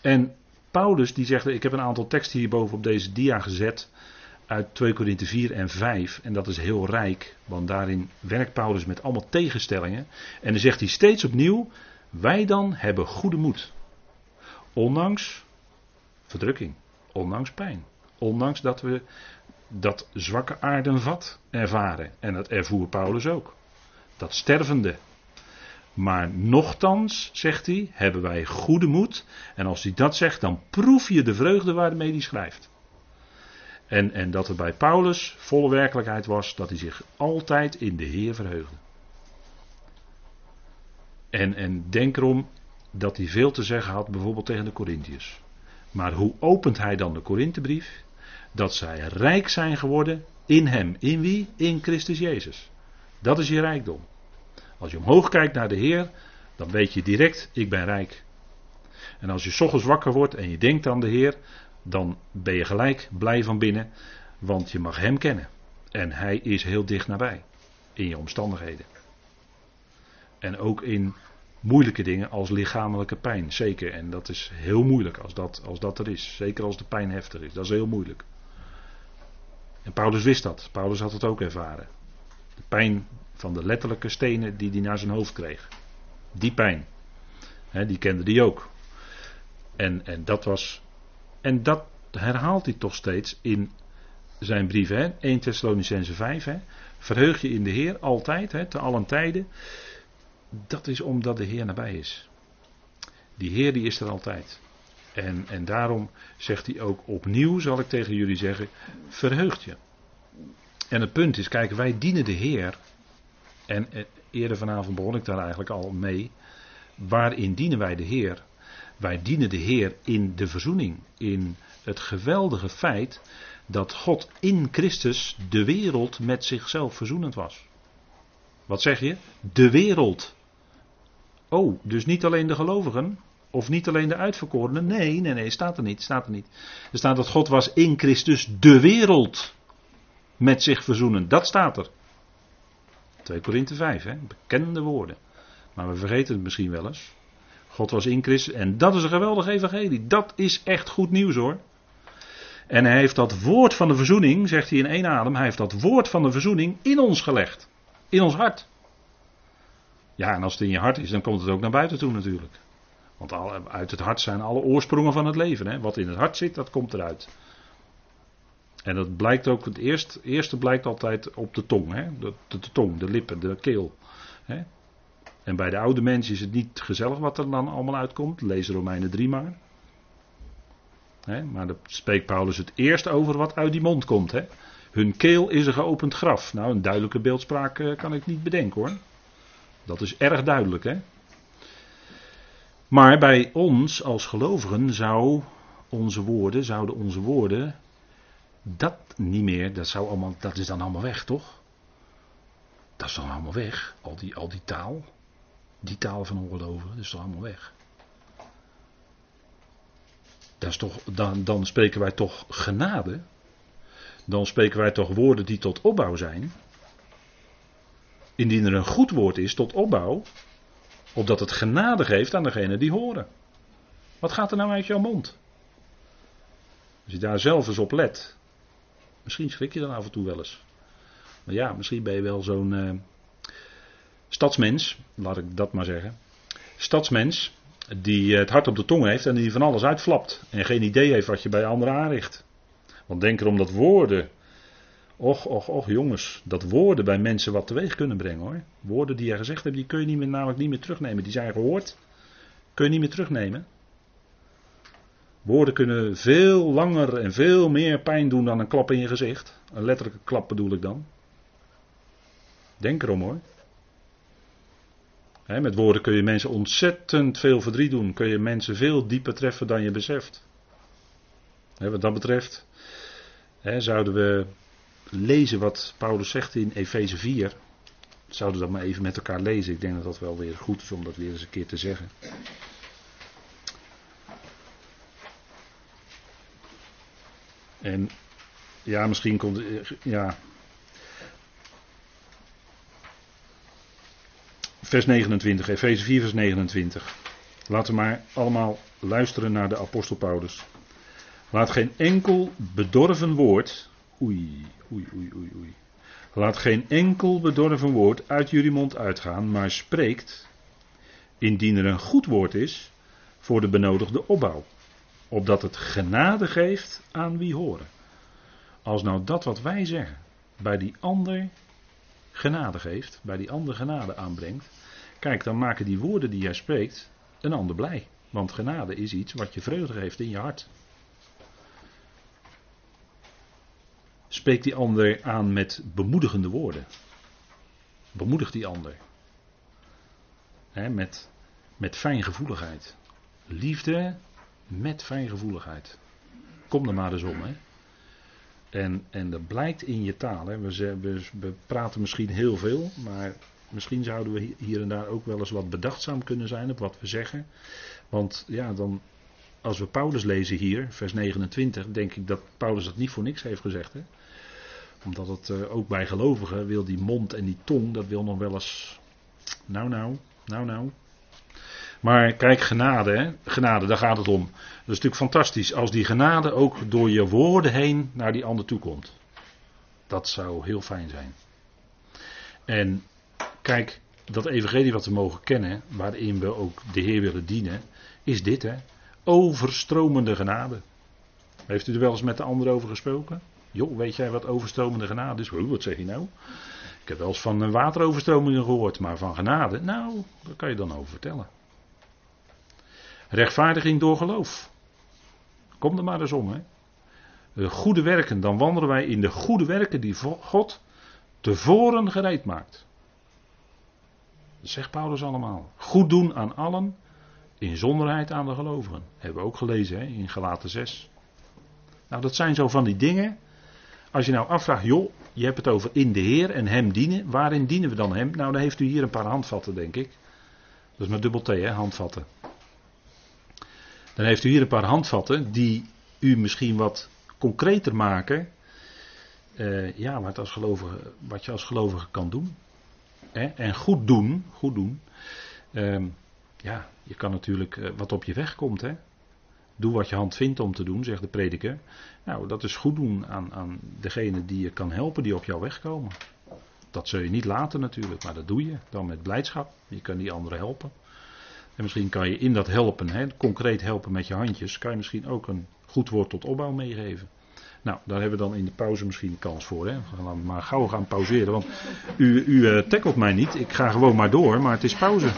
En Paulus die zegt, ik heb een aantal teksten hierboven op deze dia gezet uit 2 Korinthe 4 en 5. En dat is heel rijk, want daarin werkt Paulus met allemaal tegenstellingen. En dan zegt hij steeds opnieuw, wij dan hebben goede moed. Ondanks verdrukking, ondanks pijn, ondanks dat we dat zwakke aardenvat ervaren. En dat ervoer Paulus ook. Dat stervende. Maar nochtans, zegt hij, hebben wij goede moed. En als hij dat zegt, dan proef je de vreugde waarmee hij schrijft. En, en dat het bij Paulus volle werkelijkheid was dat hij zich altijd in de Heer verheugde. En, en denk erom dat hij veel te zeggen had, bijvoorbeeld tegen de Corinthiërs. Maar hoe opent hij dan de Korinthebrief? Dat zij rijk zijn geworden in hem. In wie? In Christus Jezus. Dat is je rijkdom. Als je omhoog kijkt naar de Heer, dan weet je direct, ik ben rijk. En als je ochtends wakker wordt en je denkt aan de Heer, dan ben je gelijk blij van binnen, want je mag Hem kennen. En Hij is heel dicht nabij in je omstandigheden. En ook in moeilijke dingen als lichamelijke pijn, zeker. En dat is heel moeilijk als dat, als dat er is. Zeker als de pijn heftig is, dat is heel moeilijk. En Paulus wist dat. Paulus had het ook ervaren. De pijn van de letterlijke stenen die hij naar zijn hoofd kreeg. Die pijn. die kende hij ook. En, en dat was en dat herhaalt hij toch steeds in zijn. Hè? 1 Thessalonicense 5. Hè? Verheug je in de Heer altijd, hè? te allen tijden. Dat is omdat de Heer nabij is. Die Heer die is er altijd. En, en daarom zegt hij ook opnieuw, zal ik tegen jullie zeggen, verheugt je. En het punt is, kijk, wij dienen de Heer. En eerder vanavond begon ik daar eigenlijk al mee. Waarin dienen wij de Heer? Wij dienen de Heer in de verzoening, in het geweldige feit dat God in Christus de wereld met zichzelf verzoenend was. Wat zeg je? De wereld. Oh, dus niet alleen de gelovigen, of niet alleen de uitverkorenen. Nee, nee, nee, staat er niet, staat er niet. Er staat dat God was in Christus de wereld. met zich verzoenen. Dat staat er. 2 Korinthe 5, hè? bekende woorden. Maar we vergeten het misschien wel eens. God was in Christus en dat is een geweldige evangelie. Dat is echt goed nieuws hoor. En hij heeft dat woord van de verzoening, zegt hij in één adem, hij heeft dat woord van de verzoening in ons gelegd. In ons hart. Ja, en als het in je hart is, dan komt het ook naar buiten toe natuurlijk. Want uit het hart zijn alle oorsprongen van het leven. Hè? Wat in het hart zit, dat komt eruit. En dat blijkt ook, het eerste, eerste blijkt altijd op de tong. Hè? De, tong, de lippen, de keel. Hè? En bij de oude mens is het niet gezellig wat er dan allemaal uitkomt. Lees Romeinen 3 maar. Hè? Maar daar spreekt Paulus het eerst over wat uit die mond komt. Hè? Hun keel is een geopend graf. Nou, een duidelijke beeldspraak eh, kan ik niet bedenken hoor. Dat is erg duidelijk hè. Maar bij ons als gelovigen zou onze woorden, zouden onze woorden dat niet meer, dat, zou allemaal, dat is dan allemaal weg, toch? Dat is dan allemaal weg, al die, al die taal. Die taal van ongelovigen, dat is toch allemaal weg. Dat is toch, dan, dan spreken wij toch genade. Dan spreken wij toch woorden die tot opbouw zijn. Indien er een goed woord is tot opbouw, opdat het genade geeft aan degene die horen. Wat gaat er nou uit jouw mond? Als je daar zelf eens op let, Misschien schrik je dan af en toe wel eens. Maar ja, misschien ben je wel zo'n uh, stadsmens, laat ik dat maar zeggen. Stadsmens die het hart op de tong heeft en die van alles uitflapt. En geen idee heeft wat je bij anderen aanricht. Want denk erom dat woorden. Och, och, och, jongens. Dat woorden bij mensen wat teweeg kunnen brengen hoor. Woorden die je gezegd hebt, die kun je niet meer, namelijk niet meer terugnemen. Die zijn gehoord. Kun je niet meer terugnemen. Woorden kunnen veel langer en veel meer pijn doen dan een klap in je gezicht. Een letterlijke klap bedoel ik dan. Denk erom hoor. met woorden kun je mensen ontzettend veel verdriet doen. Kun je mensen veel dieper treffen dan je beseft. wat dat betreft zouden we lezen wat Paulus zegt in Efeze 4. Zouden we dat maar even met elkaar lezen. Ik denk dat dat wel weer goed is om dat weer eens een keer te zeggen. En ja, misschien komt. Ja. Vers 29, Efeze 4, vers 29. Laten we maar allemaal luisteren naar de apostel Paulus. Laat geen enkel bedorven woord. Oei, oei, oei, oei, oei. Laat geen enkel bedorven woord uit jullie mond uitgaan, maar spreekt, indien er een goed woord is, voor de benodigde opbouw opdat het genade geeft aan wie horen. Als nou dat wat wij zeggen bij die ander genade geeft, bij die ander genade aanbrengt, kijk, dan maken die woorden die jij spreekt een ander blij. Want genade is iets wat je vreugde geeft in je hart. Spreek die ander aan met bemoedigende woorden. Bemoedig die ander. met, met fijngevoeligheid. Liefde met fijngevoeligheid. Kom er maar eens om. Hè. En, en dat blijkt in je taal. Hè. We, we, praten misschien heel veel, maar misschien zouden we hier en daar ook wel eens wat bedachtzaam kunnen zijn op wat we zeggen. Want ja, dan, als we Paulus lezen hier, vers 29, denk ik dat Paulus dat niet voor niks heeft gezegd. Hè? Omdat het uh, ook bij gelovigen wil die mond en die tong, dat wil nog wel eens. Nou, nou, nou, nou. Maar kijk, genade, hè? genade, daar gaat het om. Dat is natuurlijk fantastisch als die genade ook door je woorden heen naar die ander toe komt. Dat zou heel fijn zijn. En kijk, dat evangelie wat we mogen kennen, waarin we ook de Heer willen dienen, is dit hè. Overstromende genade. Heeft u er wel eens met de ander over gesproken? Joh, weet jij wat overstromende genade is? wat zeg je nou? Ik heb wel eens van wateroverstromingen gehoord, maar van genade, nou, daar kan je dan over vertellen. Rechtvaardiging door geloof. Kom er maar eens om. Hè. De goede werken, dan wandelen wij in de goede werken die God tevoren gereed maakt. Dat zegt Paulus allemaal. Goed doen aan allen, inzonderheid aan de gelovigen. Hebben we ook gelezen hè, in Galaten 6. Nou, dat zijn zo van die dingen. Als je nou afvraagt, joh, je hebt het over in de Heer en Hem dienen. Waarin dienen we dan Hem? Nou, dan heeft u hier een paar handvatten, denk ik. Dat is met dubbel T, hè, handvatten. Dan heeft u hier een paar handvatten die u misschien wat concreter maken eh, ja, wat, als gelovige, wat je als gelovige kan doen. Hè? En goed doen, goed doen. Ehm, ja, je kan natuurlijk eh, wat op je weg komt. Hè? Doe wat je hand vindt om te doen, zegt de prediker. Nou, dat is goed doen aan, aan degene die je kan helpen, die op jouw weg komen. Dat zul je niet laten natuurlijk, maar dat doe je dan met blijdschap. Je kan die anderen helpen. En misschien kan je in dat helpen, hè, concreet helpen met je handjes, kan je misschien ook een goed woord tot opbouw meegeven. Nou, daar hebben we dan in de pauze misschien kans voor. Hè? We gaan maar gauw gaan pauzeren, want u, u eh, tackelt mij niet. Ik ga gewoon maar door, maar het is pauze.